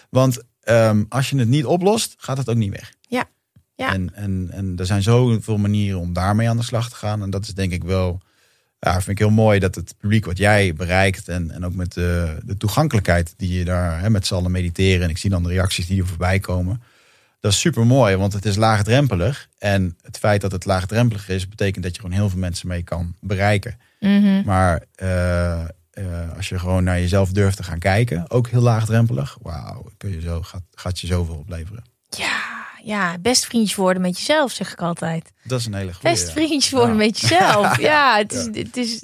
Speaker 2: Want ehm, als je het niet oplost, gaat het ook niet weg.
Speaker 1: Ja. Ja.
Speaker 2: En, en, en er zijn zoveel manieren om daarmee aan de slag te gaan. En dat is denk ik wel, ja, vind ik heel mooi dat het publiek wat jij bereikt. En, en ook met de, de toegankelijkheid die je daar hè, met z'n allen mediteren. En ik zie dan de reacties die er voorbij komen. Dat is super mooi, want het is laagdrempelig. En het feit dat het laagdrempelig is, betekent dat je gewoon heel veel mensen mee kan bereiken. Maar eh, eh, als je gewoon naar jezelf durft te gaan kijken, ook heel laagdrempelig. Wauw, kun je zo, gaat, gaat je zoveel opleveren.
Speaker 1: Ja, ja, best vriendjes worden met jezelf, zeg ik altijd.
Speaker 2: Dat is een hele goede.
Speaker 1: Best vriendjes worden
Speaker 2: Ja.
Speaker 1: met jezelf. Ja, het is, het is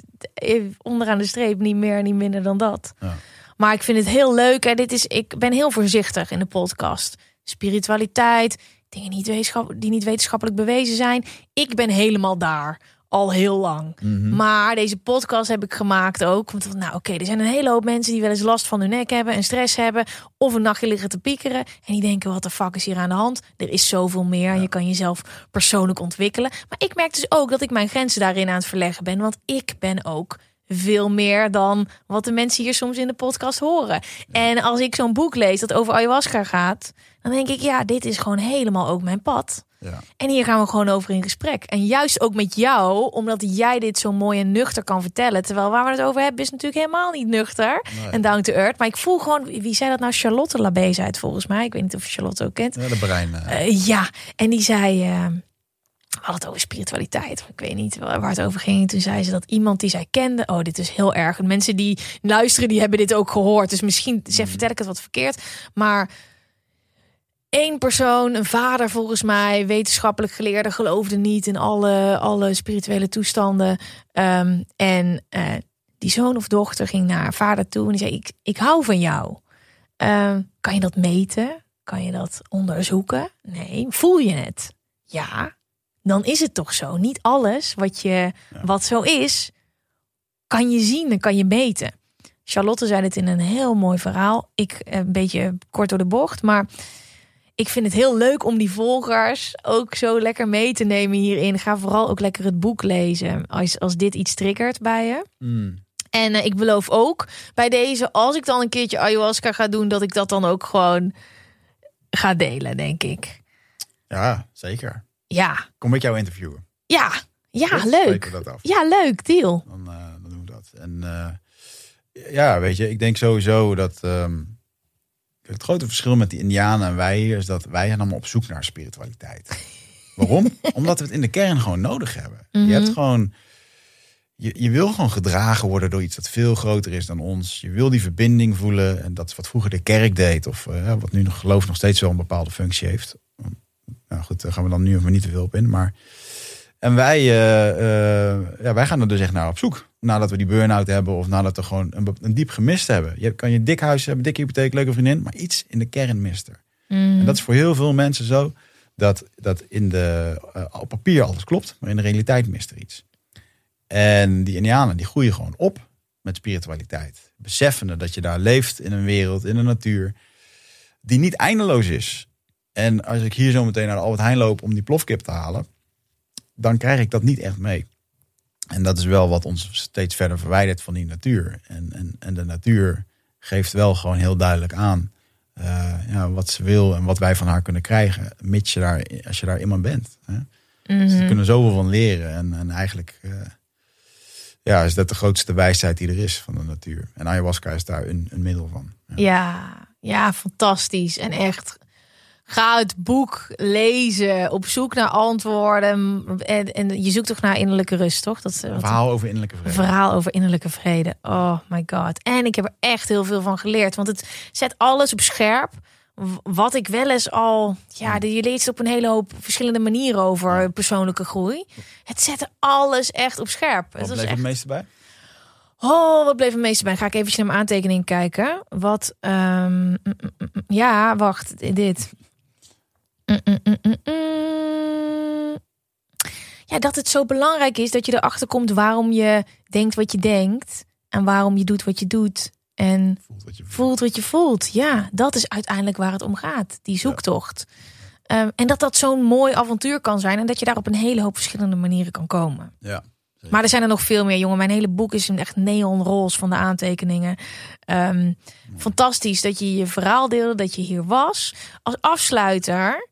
Speaker 1: onderaan de streep niet meer, niet minder dan dat.
Speaker 2: Ja.
Speaker 1: Maar ik vind het heel leuk. En dit is, ik ben heel voorzichtig in de podcast. Spiritualiteit, dingen niet wetenschap, die niet wetenschappelijk bewezen zijn. Ik ben helemaal daar. Al heel lang.
Speaker 2: Mhm.
Speaker 1: Maar deze podcast heb ik gemaakt ook. Want nou oké, er zijn een hele hoop mensen die wel eens last van hun nek hebben en stress hebben. Of een nachtje liggen te piekeren. En die denken, wat de fuck is hier aan de hand? Er is zoveel meer. Je kan jezelf persoonlijk ontwikkelen. Maar ik merk dus ook dat ik mijn grenzen daarin aan het verleggen ben. Want ik ben ook veel meer dan wat de mensen hier soms in de podcast horen. En als ik zo'n boek lees dat over ayahuasca gaat, dan denk ik, ja, dit is gewoon helemaal ook mijn pad.
Speaker 2: Ja.
Speaker 1: En hier gaan we gewoon over in gesprek. En juist ook met jou, omdat jij dit zo mooi en nuchter kan vertellen. Terwijl waar we het over hebben, is natuurlijk helemaal niet nuchter en down to earth. Maar ik voel gewoon, wie zei dat nou? Charlotte Labé zei het volgens mij. Ik weet niet of je Charlotte ook kent.
Speaker 2: Ja, de brein. eh,
Speaker 1: Eh, ja, en die zei. eh, hadden het over spiritualiteit. Ik weet niet waar het over ging. Toen zei ze dat iemand die zij kende. Oh, dit is heel erg. Mensen die luisteren, die hebben dit ook gehoord. Dus misschien zeg, vertel ik het wat verkeerd. Maar één persoon, een vader volgens mij, wetenschappelijk geleerde, geloofde niet in alle, alle spirituele toestanden. Ehm, en uh, die zoon of dochter ging naar haar vader toe en die zei: Ik, ik hou van jou. Ehm, kan je dat meten? Kan je dat onderzoeken? Nee. Voel je het? Ja. Dan is het toch zo. Niet alles wat, je, wat zo is, kan je zien en kan je meten. Charlotte zei het in een heel mooi verhaal. Ik eh, een beetje kort door de bocht, maar ik vind het heel leuk om die volgers ook zo lekker mee te nemen hierin. Ga vooral ook lekker het boek lezen als, als dit iets triggert bij je.
Speaker 2: Mm.
Speaker 1: En eh, ik beloof ook bij deze, als ik dan een keertje ayahuasca ga doen, dat ik dat dan ook gewoon ga delen, denk ik.
Speaker 2: Ja, zeker.
Speaker 1: Ja.
Speaker 2: Kom met jou interviewen.
Speaker 1: Ja, ja,
Speaker 2: Goed,
Speaker 1: leuk.
Speaker 2: dat af.
Speaker 1: Ja, leuk, deal.
Speaker 2: Dan, eh, dan doen we dat. En eh, ja, weet je, ik denk sowieso dat ehm, het grote verschil met die Indianen en wij hier is dat wij zijn allemaal op zoek naar spiritualiteit. Waarom? Omdat we het in de kern gewoon nodig hebben. Je hebt gewoon, je, je wil gewoon gedragen worden door iets dat veel groter is dan ons. Je wil die verbinding voelen en dat is wat vroeger de kerk deed of eh, wat nu nog geloof nog steeds wel een bepaalde functie heeft. Nou goed, daar gaan we dan nu even niet te veel op in, maar en wij, eh, eh, ja, wij gaan er dus echt naar op zoek. Nadat we die burn-out hebben of nadat we gewoon een, een diep gemist hebben. Je kan je dik huis hebben, dikke hypotheek, leuke vriendin, maar iets in de kern mist er. En dat is voor heel veel mensen zo dat, dat in de, eh, op papier alles klopt, maar in de realiteit mist er iets. En die Indianen die groeien gewoon op met spiritualiteit. Beseffende dat je daar leeft in een wereld, in een natuur, die niet eindeloos is. En als ik hier zo meteen naar de Albert Heijn loop om die plofkip te halen, dan krijg ik dat niet echt mee. En dat is wel wat ons steeds verder verwijdert van die natuur. En, en, en de natuur geeft wel gewoon heel duidelijk aan eh, ja, wat ze wil en wat wij van haar kunnen krijgen, mits je daar, als je daar iemand bent. Hè? Dus
Speaker 1: Mhm.
Speaker 2: we kunnen zoveel van leren. En, en eigenlijk eh, ja, is dat de grootste wijsheid die er is van de natuur. En ayahuasca is daar een, een middel van. Ja.
Speaker 1: Ja, ja, fantastisch. En echt, ga het boek lezen, op zoek naar antwoorden. En, en je zoekt toch naar innerlijke rust, toch? Dat, eh,
Speaker 2: Een verhaal over innerlijke vrede.
Speaker 1: verhaal over innerlijke vrede. Oh my god. En ik heb er echt heel veel van geleerd. Want het zet alles op scherp. Wat ik wel eens al... Ja, je leert het op een hele hoop verschillende manieren over persoonlijke groei. Het zette alles echt op scherp.
Speaker 2: Wat
Speaker 1: het
Speaker 2: bleef
Speaker 1: echt...
Speaker 2: het meeste bij?
Speaker 1: Oh, wat bleef het meeste bij? Ga ik even naar mijn aantekening kijken. Wat... ehm, mm, mm, mm. ja, wacht. Dit. Mm, mm, mm. Ja, dat het zo belangrijk is dat je erachter komt waarom je denkt wat je denkt. En waarom je doet wat je doet. En
Speaker 2: Voelt wat je voelt.
Speaker 1: voelt wat je voelt. Ja, dat is uiteindelijk waar het om gaat. Die zoektocht. Ehm, en dat dat zo'n mooi avontuur kan zijn. En dat je daar op een hele hoop verschillende manieren kan komen.
Speaker 2: Ja.
Speaker 1: Maar er zijn er nog veel meer, jongen. Mijn hele boek is een echt neonroze van de aantekeningen. Ehm, fantastisch dat je je verhaal deelde, dat je hier was. Als afsluiter,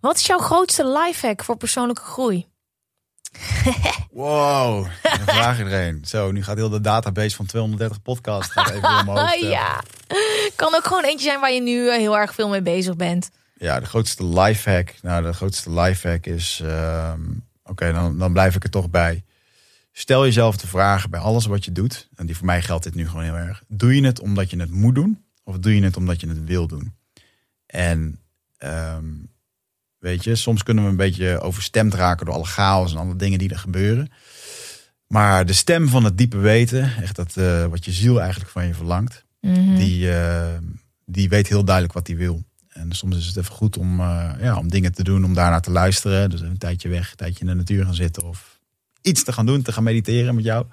Speaker 1: wat is jouw grootste lifehack voor persoonlijke groei?
Speaker 2: Wow, dan vraag je er een. Zo, nu gaat heel de database van 230 podcasts even omhoog.
Speaker 1: Ja, kan ook gewoon eentje zijn waar je nu eh, heel erg veel mee bezig bent.
Speaker 2: Ja, de grootste lifehack. Nou, de grootste lifehack is. ehm, Oké, dan, dan blijf ik er toch bij. Stel jezelf de vraag bij alles wat je doet. En die voor mij geldt dit nu gewoon heel erg. Doe je het omdat je het moet doen? Of doe je het omdat je het wil doen? En ehm, weet je, soms kunnen we een beetje overstemd raken door alle chaos en alle dingen die er gebeuren. Maar de stem van het diepe weten, echt dat eh, wat je ziel eigenlijk van je verlangt,
Speaker 1: Mhm.
Speaker 2: die, eh, die weet heel duidelijk wat hij wil. En soms is het even goed om, eh, ja, om dingen te doen, om daarnaar te luisteren. Dus een tijdje weg, een tijdje in de natuur gaan zitten of iets te gaan doen, te gaan mediteren met jou.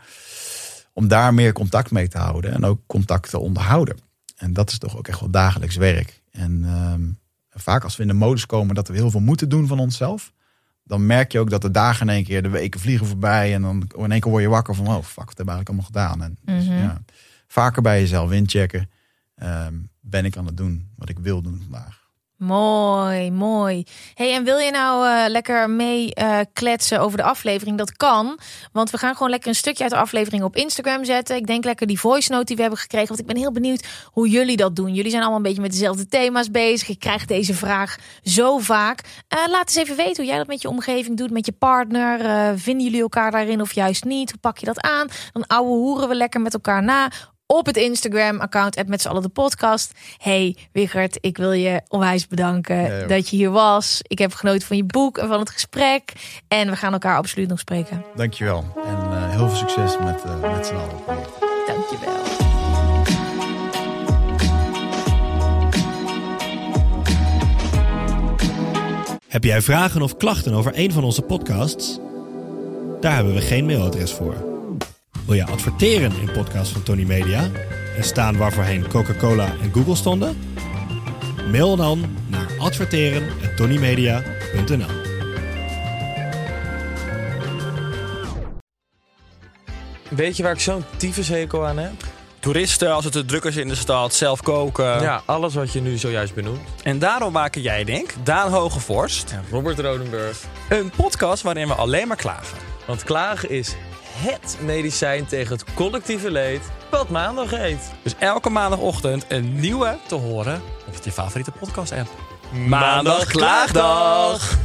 Speaker 2: Om daar meer contact mee te houden en ook contact te onderhouden. En dat is toch ook echt wel dagelijks werk. En vaak als we in de modus komen dat we heel veel moeten doen van onszelf, dan merk je ook dat de dagen in één keer, de weken vliegen voorbij. En dan in één keer word je wakker van, oh fuck, wat we eigenlijk allemaal gedaan? En dus,
Speaker 1: Mhm.
Speaker 2: ja, vaker bij jezelf inchecken. Ehm, ben ik aan het doen wat ik wil doen vandaag?
Speaker 1: Mooi, mooi. Hey, en wil je nou uh, lekker mee uh, kletsen over de aflevering? Dat kan, want we gaan gewoon lekker een stukje uit de aflevering op Instagram zetten. Ik denk lekker die voice note die we hebben gekregen, want ik ben heel benieuwd hoe jullie dat doen. Jullie zijn allemaal een beetje met dezelfde thema's bezig. Ik krijg deze vraag zo vaak. Uh, laat eens even weten hoe jij dat met je omgeving doet, met je partner. vinden jullie elkaar daarin of juist niet? Hoe pak je dat aan? Dan ouwe hoeren we lekker met elkaar na op het Instagram-account met z'n allen de podcast. Hey Wichert, ik wil je onwijs bedanken dat je hier was. Ik heb genoten van je boek en van het gesprek. En we gaan elkaar absoluut nog spreken.
Speaker 2: Dankjewel. En uh, heel veel succes met, uh, met z'n allen.
Speaker 1: Dankjewel.
Speaker 5: Heb jij vragen of klachten over een van onze podcasts? Daar hebben we geen mailadres voor. Wil je adverteren in podcasts van Tony Media en staan waarvoorheen Coca-Cola en Google stonden? Mail dan naar adverteren@tonymedia.nl.
Speaker 6: Weet je waar ik zo'n tyfushekel aan heb?
Speaker 7: Toeristen, als het te druk is in de stad, zelf koken.
Speaker 6: Ja, alles wat je nu zojuist benoemt.
Speaker 7: En daarom maken jij, denk Daan Hogevorst...
Speaker 6: En Robert Rodenburg.
Speaker 7: Een podcast waarin we alleen maar klagen.
Speaker 6: Want klagen is het medicijn tegen het collectieve leed wat maandag heet.
Speaker 7: Dus elke maandagochtend een nieuwe te horen op je favoriete podcast-app.
Speaker 6: Maandag Klaagdag!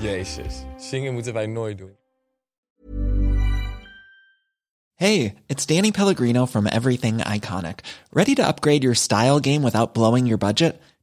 Speaker 6: Jezus, zingen moeten wij nooit doen.
Speaker 8: Hey, it's Danny Pellegrino from Everything Iconic. Ready to upgrade your style game without blowing your budget?